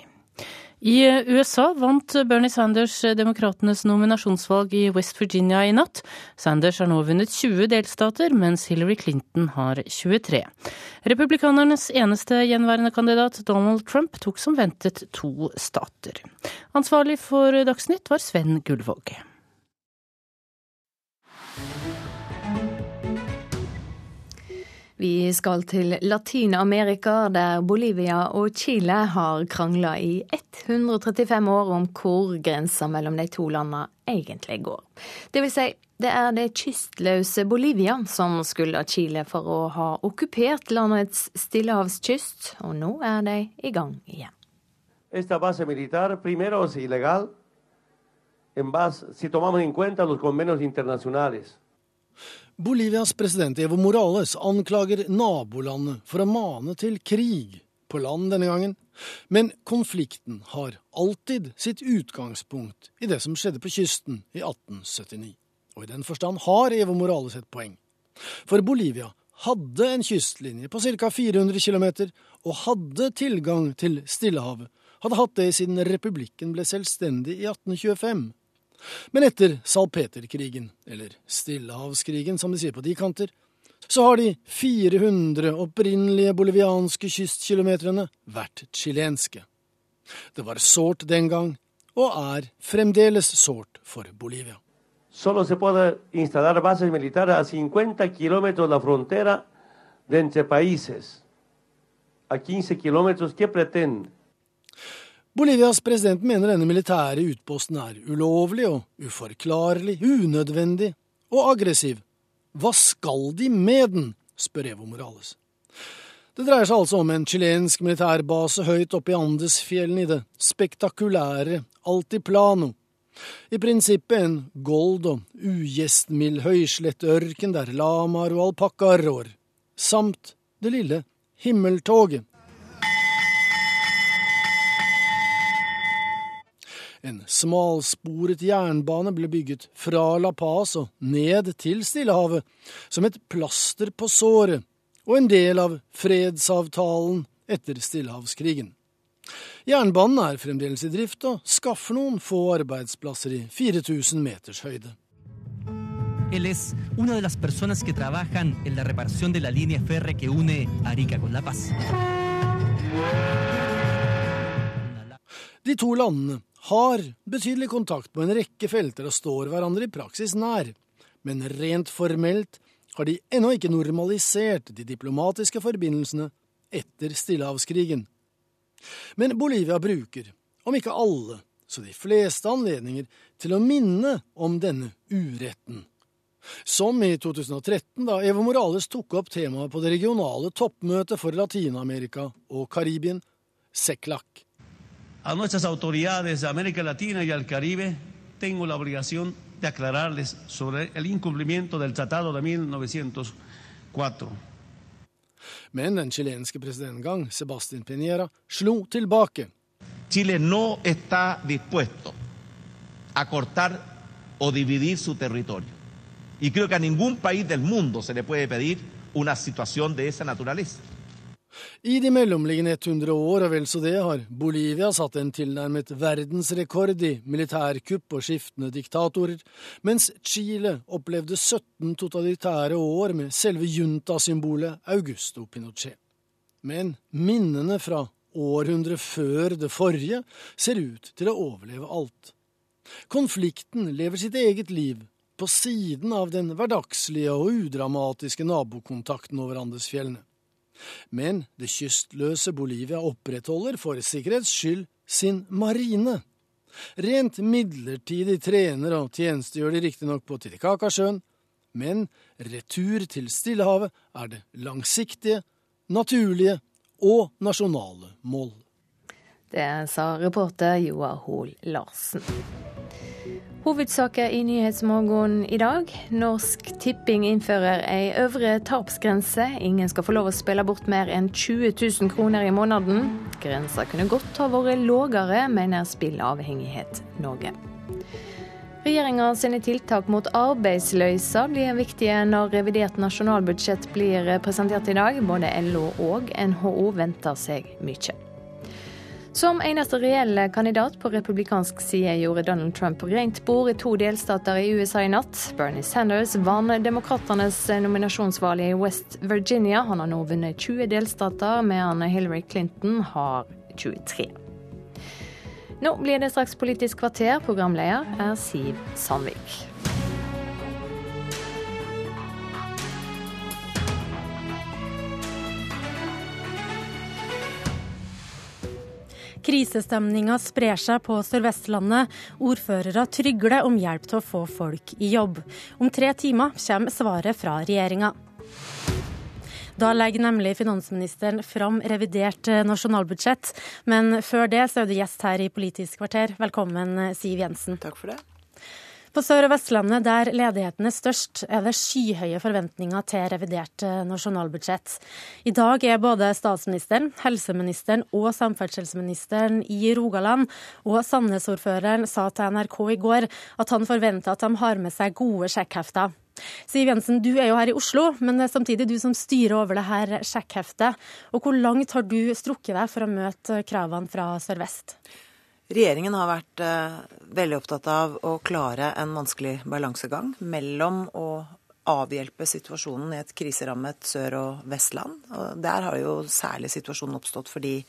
I USA vant Bernie Sanders demokratenes nominasjonsvalg i West Virginia i natt. Sanders har nå vunnet 20 delstater, mens Hillary Clinton har 23. Republikanernes eneste gjenværende kandidat, Donald Trump, tok som ventet to stater. Ansvarlig for Dagsnytt var Sven Gullvåg. Vi skal til Latin-Amerika, der Bolivia og Chile har krangla i 135 år om hvor grensa mellom de to landene egentlig går. Det vil si, det er det kystløse Bolivia som skylder Chile for å ha okkupert landets stillehavskyst, og nå er de i gang igjen. Esta base militar primero es ilegal en base, si tomamos en cuenta los convenios internacionales. Bolivias president Evo Morales anklager nabolandet for å mane til krig på land denne gangen. Men konflikten har alltid sitt utgangspunkt i det som skjedde på kysten i 1879. Og i den forstand har Evo Morales et poeng. For Bolivia hadde en kystlinje på ca. 400 km og hadde tilgang til Stillehavet. Hadde hatt det siden republikken ble selvstendig i 1825. Men etter salpeterkrigen, eller Stillehavskrigen som de sier på de kanter, så har de 400 opprinnelige bolivianske kystkilometrene vært chilenske. Det var sårt den gang, og er fremdeles sårt for Bolivia. Solo se puede instalar bases militares a 50 kilómetros la frontera de entre países. A 15 kilómetros, ¿qué pretende? Bolivias president mener denne militære utposten er ulovlig og uforklarlig, unødvendig og aggressiv. Hva skal de med den, spør Evo Morales. Det dreier seg altså om en chilensk militærbase høyt oppe i Andesfjellene i det spektakulære Altiplano. I prinsippet en gold og ugjestmild høyslettørken der lamaer og alpakkaer rår, samt det lille himmeltoget En smalsporet jernbane ble bygget fra La Paz og ned til Stillehavet, som et plaster på såret, og en del av fredsavtalen etter Stillehavskrigen. Jernbanen er fremdeles i drift og skaffer noen få arbeidsplasser i 4000 meters høyde. Él es una de las personas que trabajan en la reparación de la línea férrea que une Arica con La Paz. De to landene har betydelig kontakt på en rekke felter og står hverandre i praksis nær, men rent formelt har de ennå ikke normalisert de diplomatiske forbindelsene etter Stillehavskrigen. Men Bolivia bruker, om ikke alle, så de fleste anledninger til å minne om denne uretten. Som i 2013, da Evo Morales tok opp temaet på det regionale toppmøtet for Latin-Amerika og Karibien, CECLAC. A nuestras autoridades de América Latina y al Caribe tengo la obligación de aclararles sobre el incumplimiento del Tratado de 1904. Men den chilenske presidentgang, Sebastian Piñera, slo tilbake. Chile no está dispuesto a cortar o dividir su territorio. Y creo que a ningún país del mundo se le puede pedir una situación de esa naturaleza. I de mellomliggende 100 år og vel så det har Bolivia satt en tilnærmet verdensrekord i militærkupp og skiftende diktatorer, mens Chile opplevde 17 totalitære år med selve junta-symbolet Augusto Pinochet. Men minnene fra århundret før det forrige ser ut til å overleve alt. Konflikten lever sitt eget liv, på siden av den hverdagslige og udramatiske nabokontakten over Andesfjellene. Men det kystløse Bolivia opprettholder for sikkerhets skyld sin marine. Rent midlertidig trener og tjenestegjør de riktignok på Titicacasjøen, men retur til Stillehavet er det langsiktige, naturlige og nasjonale mål. Det sa reporter Joar Hoel Larsen. Hovedsaker i Nyhetsmorgen i dag. Norsk Tipping innfører ei øvre tapsgrense. Ingen skal få lov å spille bort mer enn 20 000 kroner i måneden. Grensa kunne godt ha vært lågere, mener Spillavhengighet Norge. Regjeringa sine tiltak mot arbeidsløysa blir viktige når revidert nasjonalbudsjett blir presentert i dag. Både LO og NHO venter seg mye. Som eneste reelle kandidat på republikansk side gjorde Donald Trump rent bord i to delstater i USA i natt. Bernie Sanders vant demokratenes nominasjonsvalg i West Virginia. Han har nå vunnet 20 delstater, mens Hillary Clinton har 23. Nå blir det straks Politisk kvarter. Programleder er Siv Sandvik. Krisestemninga sprer seg på Sør-Vestlandet. Ordførere trygler om hjelp til å få folk i jobb. Om tre timer kommer svaret fra regjeringa. Da legger nemlig finansministeren fram revidert nasjonalbudsjett. Men før det så er du gjest her i Politisk kvarter. Velkommen, Siv Jensen. Takk for det. På Sør- og Vestlandet, der ledigheten er størst, er det skyhøye forventninger til revidert eh, nasjonalbudsjett. I dag er både statsministeren, helseministeren og samferdselsministeren i Rogaland, og Sandnes-ordføreren sa til NRK i går at han forventer at de har med seg gode sjekkhefter. Siv Jensen, du er jo her i Oslo, men det er samtidig du som styrer over det her sjekkheftet. Og hvor langt har du strukket deg for å møte kravene fra Sør-Vest? Regjeringen har vært eh, veldig opptatt av å klare en vanskelig balansegang mellom å avhjelpe situasjonen i et kriserammet Sør- og Vestland. Og der har jo særlig situasjonen oppstått fordi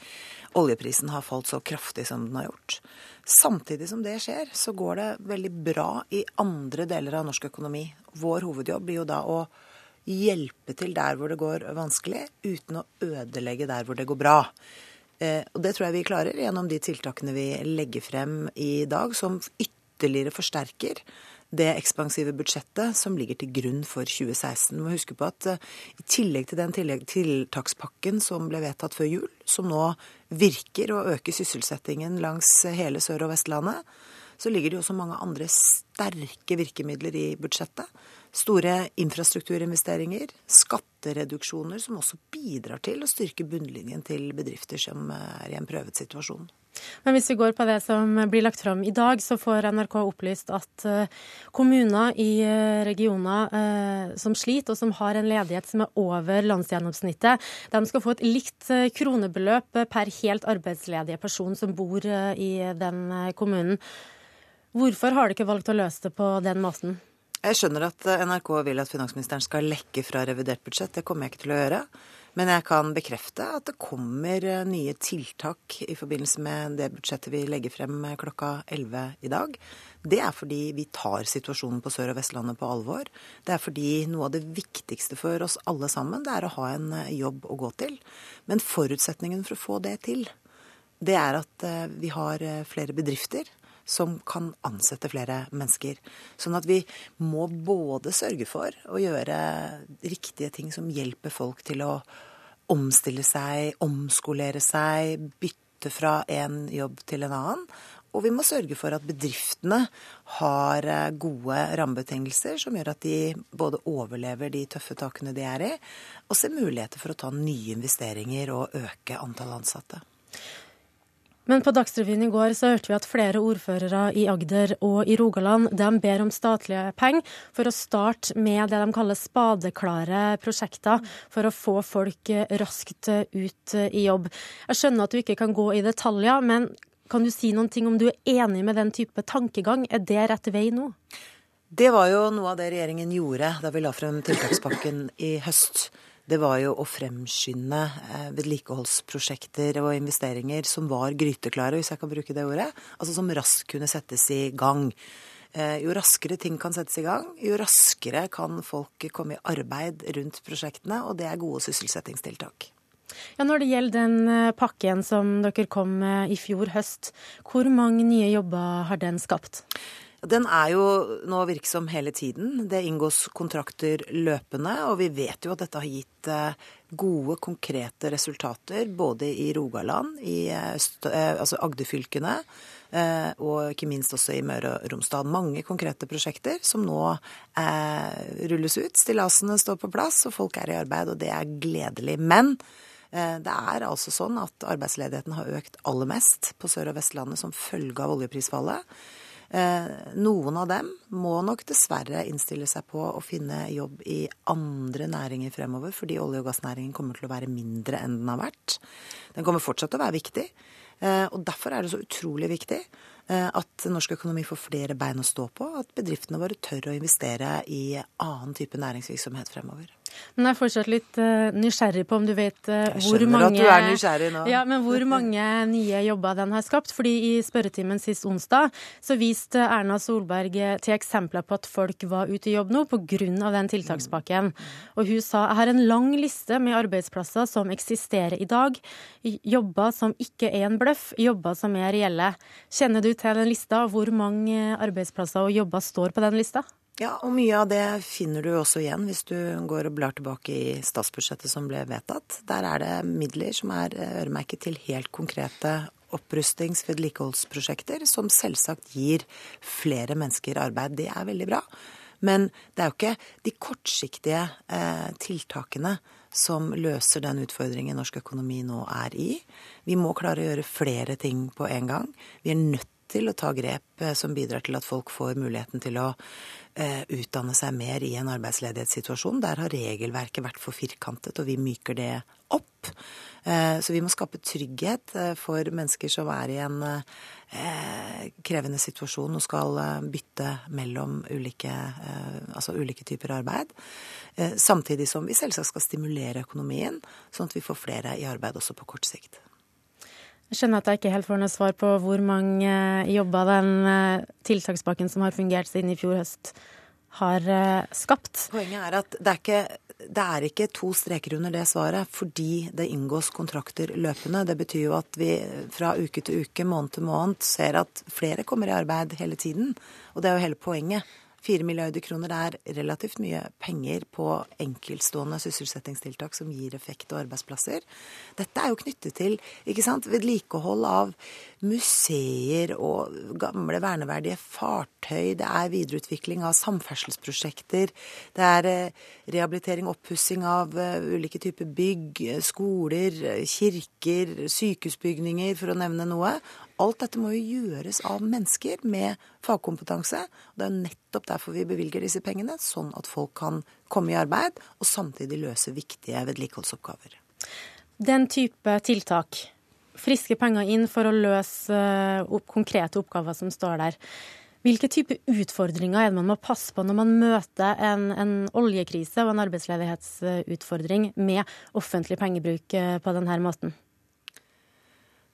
oljeprisen har falt så kraftig som den har gjort. Samtidig som det skjer, så går det veldig bra i andre deler av norsk økonomi. Vår hovedjobb blir jo da å hjelpe til der hvor det går vanskelig, uten å ødelegge der hvor det går bra. Eh, og det tror jeg vi klarer gjennom de tiltakene vi legger frem i dag, som ytterligere forsterker det ekspansive budsjettet som ligger til grunn for 2016. Vi må huske på at eh, i tillegg til den tiltakspakken som ble vedtatt før jul, som nå virker å øke sysselsettingen langs hele Sør- og Vestlandet, så ligger det jo også mange andre sterke virkemidler i budsjettet. Store infrastrukturinvesteringer, skattereduksjoner som også bidrar til å styrke bunnlinjen til bedrifter som er i en prøvet situasjon. Men hvis vi går på det som blir lagt fram i dag, så får NRK opplyst at eh, kommuner i eh, regioner eh, som sliter, og som har en ledighet som er over landsgjennomsnittet, de skal få et likt kronebeløp per helt arbeidsledige person som bor i den kommunen. Hvorfor har de ikke valgt å løse det på den måten? Jeg skjønner at NRK vil at finansministeren skal lekke fra revidert budsjett. Det kommer jeg ikke til å gjøre. Men jeg kan bekrefte at det kommer eh, nye tiltak i forbindelse med det budsjettet vi legger frem eh, klokka 11 i dag. Det er fordi vi tar situasjonen på Sør- og Vestlandet på alvor. Det er fordi noe av det viktigste for oss alle sammen, det er å ha en eh, jobb å gå til. Men forutsetningen for å få det til, det er at vi har flere bedrifter som kan ansette flere mennesker. Sånn at vi må både sørge for å gjøre riktige ting som hjelper folk til å omstille seg, omskolere seg, bytte fra en jobb til en annen. Og vi må sørge for at bedriftene har eh, gode rammebetingelser som gjør at de både overlever de tøffe takene de er i, og ser muligheter for å ta nye investeringer og øke antall ansatte. Men på Dagsrevyen i går så hørte vi at flere ordførere i Agder og i Rogaland de ber om statlige penger for å starte med det de kaller spadeklare prosjekter for å få folk raskt ut i jobb. Jeg skjønner at du ikke kan gå i detaljer, men kan du si noen ting om du er enig med den type tankegang? Er det rett vei nå? Det var jo noe av det regjeringen gjorde da vi la frem tiltakspakken i høst det var jo å fremskynde eh, vedlikeholdsprosjekter og investeringer som var gryteklare, hvis jeg kan bruke det ordet. Altså som raskt kunne settes i gang. Eh, jo raskere ting kan settes i gang, jo raskere kan folk komme i arbeid rundt prosjektene, og det er gode sysselsettingstiltak. Ja, Når det gjelder den eh, pakken som dere kom med i fjor høst, hvor mange nye jobber har den skapt? Den er jo nå virksom hele tiden. Det inngås kontrakter løpende, og vi vet jo at dette har gitt eh, gode, konkrete resultater både i Rogaland, i eh, eh, altså Agderfylkene og ikke minst også i Møre og Romsdal. Mange konkrete prosjekter som nå rulles ut. Stillasene står på plass, og folk er i arbeid, og det er gledelig. Men det er altså sånn at arbeidsledigheten har økt aller mest på Sør- og Vestlandet som følge av oljeprisfallet. Eh, noen av dem må nok dessverre innstille seg på å finne jobb i andre næringer fremover, fordi olje- og gassnæringen kommer til å være mindre enn den har vært. Den kommer fortsatt til å være viktig. Eh, og derfor er det så utrolig viktig eh, at norsk økonomi får flere bein å stå på, at bedriftene våre tør å investere i annen type næringsvirksomhet fremover. Men jeg er fortsatt litt uh, nysgjerrig på om du vet uh, hvor mange. Ja, hvor mange nye jobber den har skapt. Fordi i spørretimen sist onsdag så viste Erna Solberg eh, til eksempler på at folk var ute i jobb nå pga. den tiltakspakken. Og hun sa jeg har en lang liste med arbeidsplasser som eksisterer i dag. Jobber som ikke er en bløff, jobber som er reelle. Kjenner du til den lista? Hvor mange arbeidsplasser og jobber står på den lista? Ja, og mye av det finner du også igjen hvis du går og blar tilbake i statsbudsjettet som ble vedtatt. Der er det midler som er øremerket til helt konkrete opprustings- vedlikeholdsprosjekter, som selvsagt gir flere mennesker arbeid. Det er veldig bra. Men det er jo ikke de kortsiktige eh, tiltakene som løser den utfordringen norsk økonomi nå er i. Vi må klare å gjøre flere ting på en gang. Vi er nødt til å ta grep eh, som bidrar til at folk får muligheten til å Eh, utdanne seg mer i en arbeidsledighetssituasjon. Der har regelverket vært for firkantet, og vi myker det opp. Eh, så vi må skape trygghet for mennesker som er i en krevende situasjon og skal bytte mellom ulike, altså ulike typer arbeid. Samtidig som vi selvsagt skal stimulere økonomien, sånn at vi får flere i arbeid også på kort sikt. Jeg skjønner at jeg ikke helt får noe svar på hvor mange jobber den eh, tiltakspakken som har fungert siden i fjor høst, har eh, skapt. Poenget er at det er ikke det er ikke to streker under det svaret fordi det inngås kontrakter løpende. Det betyr jo at vi fra uke til uke, måned til måned, ser at flere kommer i arbeid hele tiden. Og det er jo hele poenget. 4 milliarder kroner er relativt mye penger på enkeltstående sysselsettingstiltak som gir effekt og arbeidsplasser. Dette er jo knyttet til vedlikehold av museer og gamle verneverdige fartøy. Det er videreutvikling av samferdselsprosjekter. Det er eh, rehabilitering oppussing av eh, ulike typer bygg, skoler, kirker, sykehusbygninger, for å nevne noe. Alt dette må jo gjøres av mennesker med fagkompetanse. Det er nettopp derfor vi bevilger disse pengene, sånn at folk kan komme i arbeid og samtidig løse viktige vedlikeholdsoppgaver. Den type tiltak, friske penger inn for å løse uh, opp, konkrete oppgaver som står der. Hvilke type utfordringer er det man må passe på når man møter en, en oljekrise og en arbeidsledighetsutfordring med offentlig pengebruk uh, på denne måten?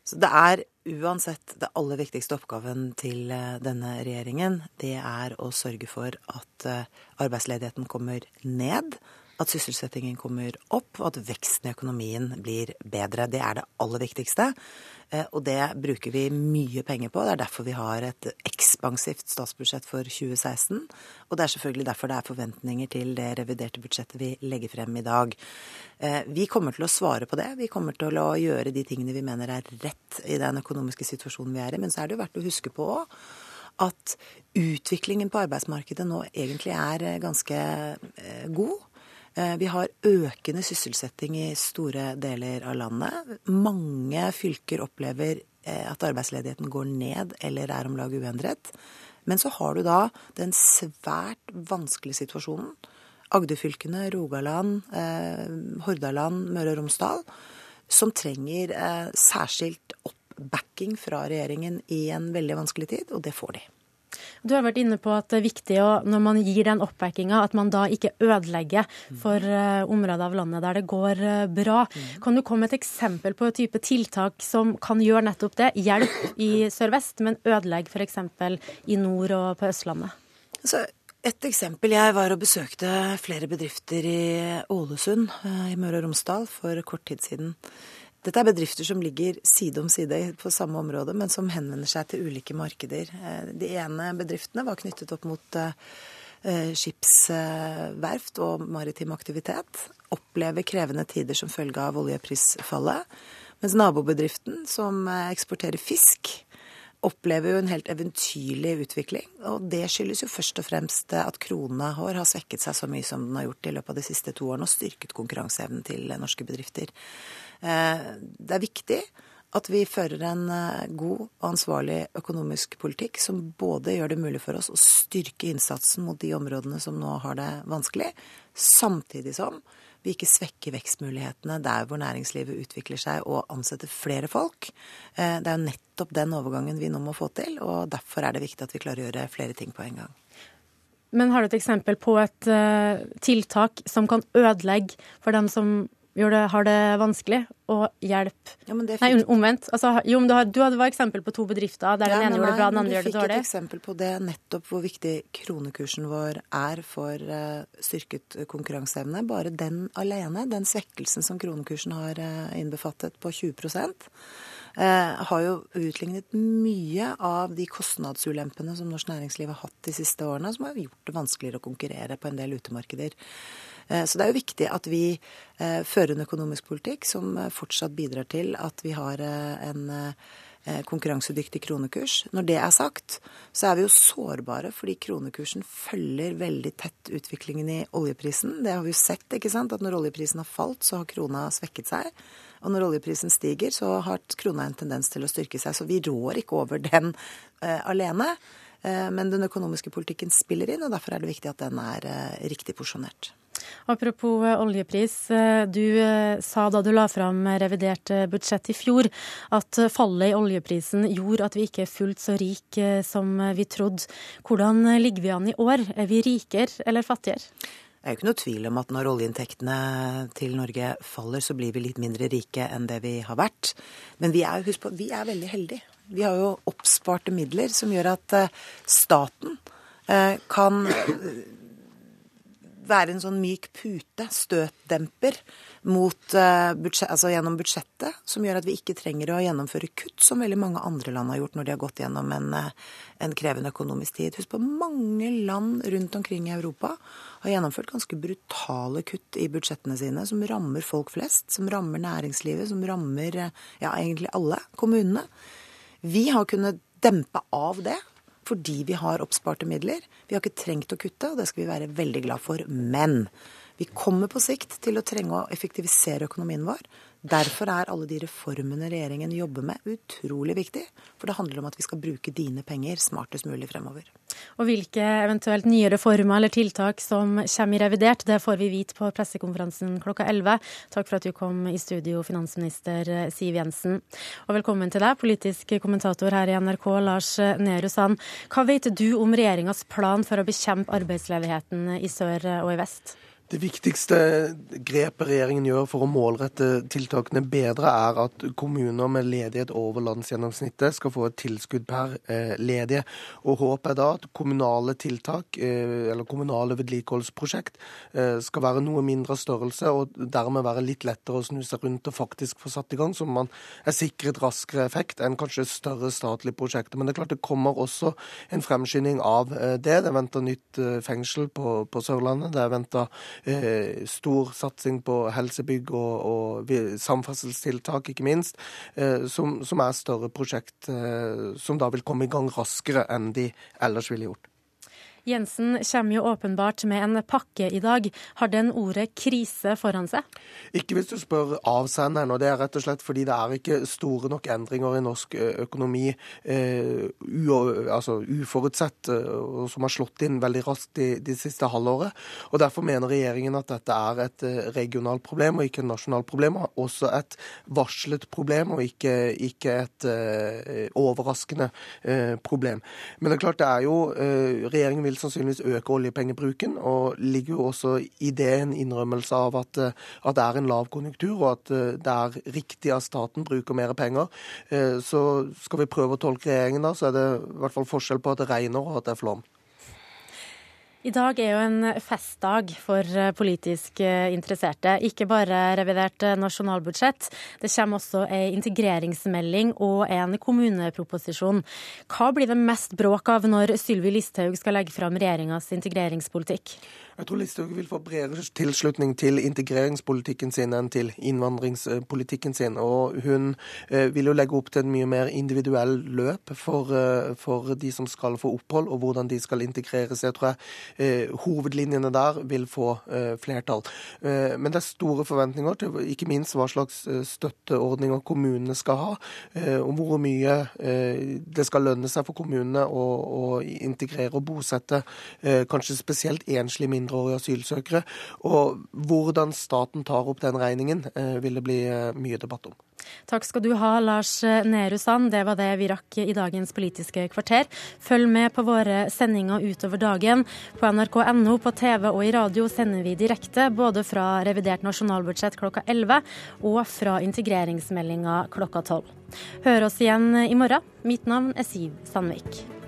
Så det er uansett det aller viktigste oppgaven til uh, denne regjeringen. Det er å sørge for at arbeidsledigheten kommer ned at sysselsettingen kommer opp, og at veksten i økonomien blir bedre. Det er det aller viktigste. Eh, og det bruker vi mye penger på. Det er derfor vi har et ekspansivt statsbudsjett for 2016. Og det er selvfølgelig derfor det er forventninger til det reviderte budsjettet vi legger frem i dag. Eh, vi kommer til å svare på det. Vi kommer til å gjøre de tingene vi mener er rett i den økonomiske situasjonen vi er i. Men så er det jo verdt å huske på at utviklingen på arbeidsmarkedet nå egentlig er ganske eh, god. Eh, vi har økende sysselsetting i store deler av landet. Mange fylker opplever eh, at arbeidsledigheten går ned eller er om lag uendret. Men så har du da den svært vanskelige situasjonen. Agderfylkene, Rogaland, eh, Hordaland, Møre og Romsdal, som trenger særskilt oppbacking fra regjeringen i en veldig vanskelig tid, og det får de. Du har vært inne på at det er viktig å, når man gir den oppbackinga, at man da ikke ødelegger for uh, områder av landet der det går uh, bra. Kan du komme et eksempel på et type tiltak som kan gjøre nettopp det? Hjelp i sør-vest, men ødelegg f.eks. i nord og på Østlandet? Altså, et eksempel. Jeg var og besøkte flere bedrifter i Ålesund uh, i Møre og Romsdal for kort tid siden. Dette er bedrifter som ligger side om side på samme område, men som henvender seg til ulike markeder. Eh, de ene bedriftene var knyttet opp mot eh, eh, skipsverft og maritim aktivitet. Opplever krevende tider som følge av oljeprisfallet. Mens nabobedriften, som eksporterer fisk, opplever jo en helt eventyrlig utvikling. Og det skyldes jo først og fremst at krona har svekket seg så mye som den har gjort i løpet av de siste to årene, og styrket konkurranseevnen til norske bedrifter. Eh, det er viktig at vi fører en eh, god og ansvarlig økonomisk politikk som både gjør det mulig for oss å styrke innsatsen mot de områdene som nå har det vanskelig, samtidig som vi ikke svekker vekstmulighetene der hvor næringslivet utvikler seg og ansetter flere folk. Eh, det er jo nettopp den overgangen vi nå må få til, og derfor er det viktig at vi klarer å gjøre flere ting på en gang. Men har du et eksempel på et tiltak som kan ødelegge for dem som det, har det vanskelig, og hjelp ja, Nei, omvendt. Altså, jo, men du, har, du hadde var eksempel på to bedrifter der ja, den ene gjorde det bra, den andre gjør det dårlig. Du fikk et eksempel på det, nettopp hvor viktig kronekursen vår er for uh, styrket konkurranseevne. Bare den alene, den svekkelsen som kronekursen har uh, innbefattet på 20 uh, eh, har jo utlignet mye av de kostnadsulempene som norsk næringsliv har hatt de siste årene, som har gjort det vanskeligere å konkurrere på en del utemarkeder. Eh, så det er jo viktig at vi eh, fører en økonomisk politikk som eh, fortsatt bidrar til at vi har en konkurransedyktig kronekurs. Når det er sagt, så er vi jo sårbare fordi kronekursen følger veldig tett utviklingen i oljeprisen. Det har vi jo sett, ikke sant. At når oljeprisen har falt, så har krona svekket seg. Og når oljeprisen stiger, så har krona en tendens til å styrke seg. Så vi rår ikke over den uh, alene. Uh, men den økonomiske politikken spiller inn, og derfor er det viktig at den er uh, riktig porsjonert. Apropos eh, oljepris. Eh, du eh, sa da du la fram revidert budsjett i fjor at fallet i oljeprisen gjorde at vi ikke er fullt så rike som vi trodde. Hvordan ligger vi an i år? Er vi rikere eller fattigere? Det er jo ikke noe tvil om at når oljeinntektene til Norge faller, så blir vi litt mindre rike enn det vi har vært. Men vi er, husk på, vi er veldig heldige. Vi har jo oppsparte midler som gjør at staten kan være en sånn myk pute, støtdemper, mot, uh, budsjett, altså gjennom budsjettet, som gjør at vi ikke trenger å gjennomføre kutt, som veldig mange andre land har gjort når de har gått gjennom en, uh, en krevende økonomisk tid. Husk på mange land rundt omkring i Europa har gjennomført ganske brutale kutt i budsjettene sine, som rammer folk flest, som rammer næringslivet, som rammer uh, ja, egentlig alle kommunene. Vi har kunnet dempe av det fordi vi har oppsparte midler. Vi har ikke trengt å kutte, og det skal vi være veldig glad for. Men vi kommer på sikt til å trenge å effektivisere økonomien vår. Derfor er alle de reformene regjeringen jobber med, utrolig viktig. For det handler om at vi skal bruke dine penger smartest mulig fremover. Og hvilke eventuelt nye reformer eller tiltak som kommer i revidert, det får vi vite på pressekonferansen klokka 11. Takk for at du kom i studio, finansminister Siv Jensen. Og velkommen til deg, politisk kommentator her i NRK, Lars Nehru Sand. Hva vet du om regjeringas plan for å bekjempe arbeidsledigheten i sør og i vest? Det viktigste grepet regjeringen gjør for å målrette tiltakene bedre, er at kommuner med ledighet over landsgjennomsnittet skal få et tilskudd per eh, ledige. Og Håpet er da at kommunale tiltak, eh, eller kommunale vedlikeholdsprosjekt, eh, skal være noe mindre størrelse, og dermed være litt lettere å snu seg rundt og faktisk få satt i gang, så man er sikret raskere effekt enn kanskje større statlige prosjekter. Men det er klart det kommer også en fremskynding av det. Det er venta nytt fengsel på, på Sørlandet. det er eh, stor satsing på helsebygg og, og samferdselstiltak, ikke minst, eh, som, som, er større prosjekt eh, som da vil komme i gang raskere enn de ellers ville gjort. Jensen kommer jo åpenbart med en pakke i dag. Har den ordet krise foran seg? Ikke hvis du spør avsenderen, og det er rett og slett fordi det er ikke store nok endringer i norsk økonomi eh, u, altså uforutsett, og som har slått inn veldig raskt de, de, siste halvåret. Og Derfor mener regjeringen at dette er et regionalt problem og ikke et nasjonalt problem. Og også et varslet problem og ikke, ikke et eh, overraskende problem. Men det er klart det er jo regjeringen vil vil sannsynligvis øke oljepengebruken. Og ligger jo også i det en innrømmelse av at, eh, at det er en lav konjunktur, og at eh, det er riktig at staten bruker mer penger. Eh, så skal vi prøve å tolke regjeringen, da, så er det i hvert fall forskjell på at det regner og at det er flom. I dag er jo en festdag for eh, politisk eh, interesserte. Ikke bare revidert eh, nasjonalbudsjett. Det kommer også en integreringsmelding og en kommuneproposisjon. Hva blir det mest bråk av når Sylvi Listhaug skal legge fram regjeringas integreringspolitikk? Jeg tror Listhaug vil få bredere tilslutning til integreringspolitikken sin enn til innvandringspolitikken sin. Og hun eh, vil jo legge opp til en mye mer individuell løp for, eh, for de som skal få opphold, og hvordan de skal integreres. Jeg tror jeg eh, hovedlinjene der vil få flertall. Men det er store forventninger til ikke minst hva slags støtteordninger kommunene skal ha, og hvor mye det skal lønne seg for kommunene å, å integrere og bosette kanskje spesielt enslige mindreårige mindreårige asylsøkere. Og hvordan staten tar opp den regningen, eh, vil det bli eh, mye debatt om. Takk skal du ha, Lars Nehru Sand. Det var det vi rakk i dagens Politiske kvarter. Følg med på våre sendinger utover dagen. På nrk.no, på TV og i radio sender vi direkte både fra revidert nasjonalbudsjett klokka 11 og fra integreringsmeldinga klokka 12. Hør oss igjen i morgen. Mitt navn er Siv Sandvik.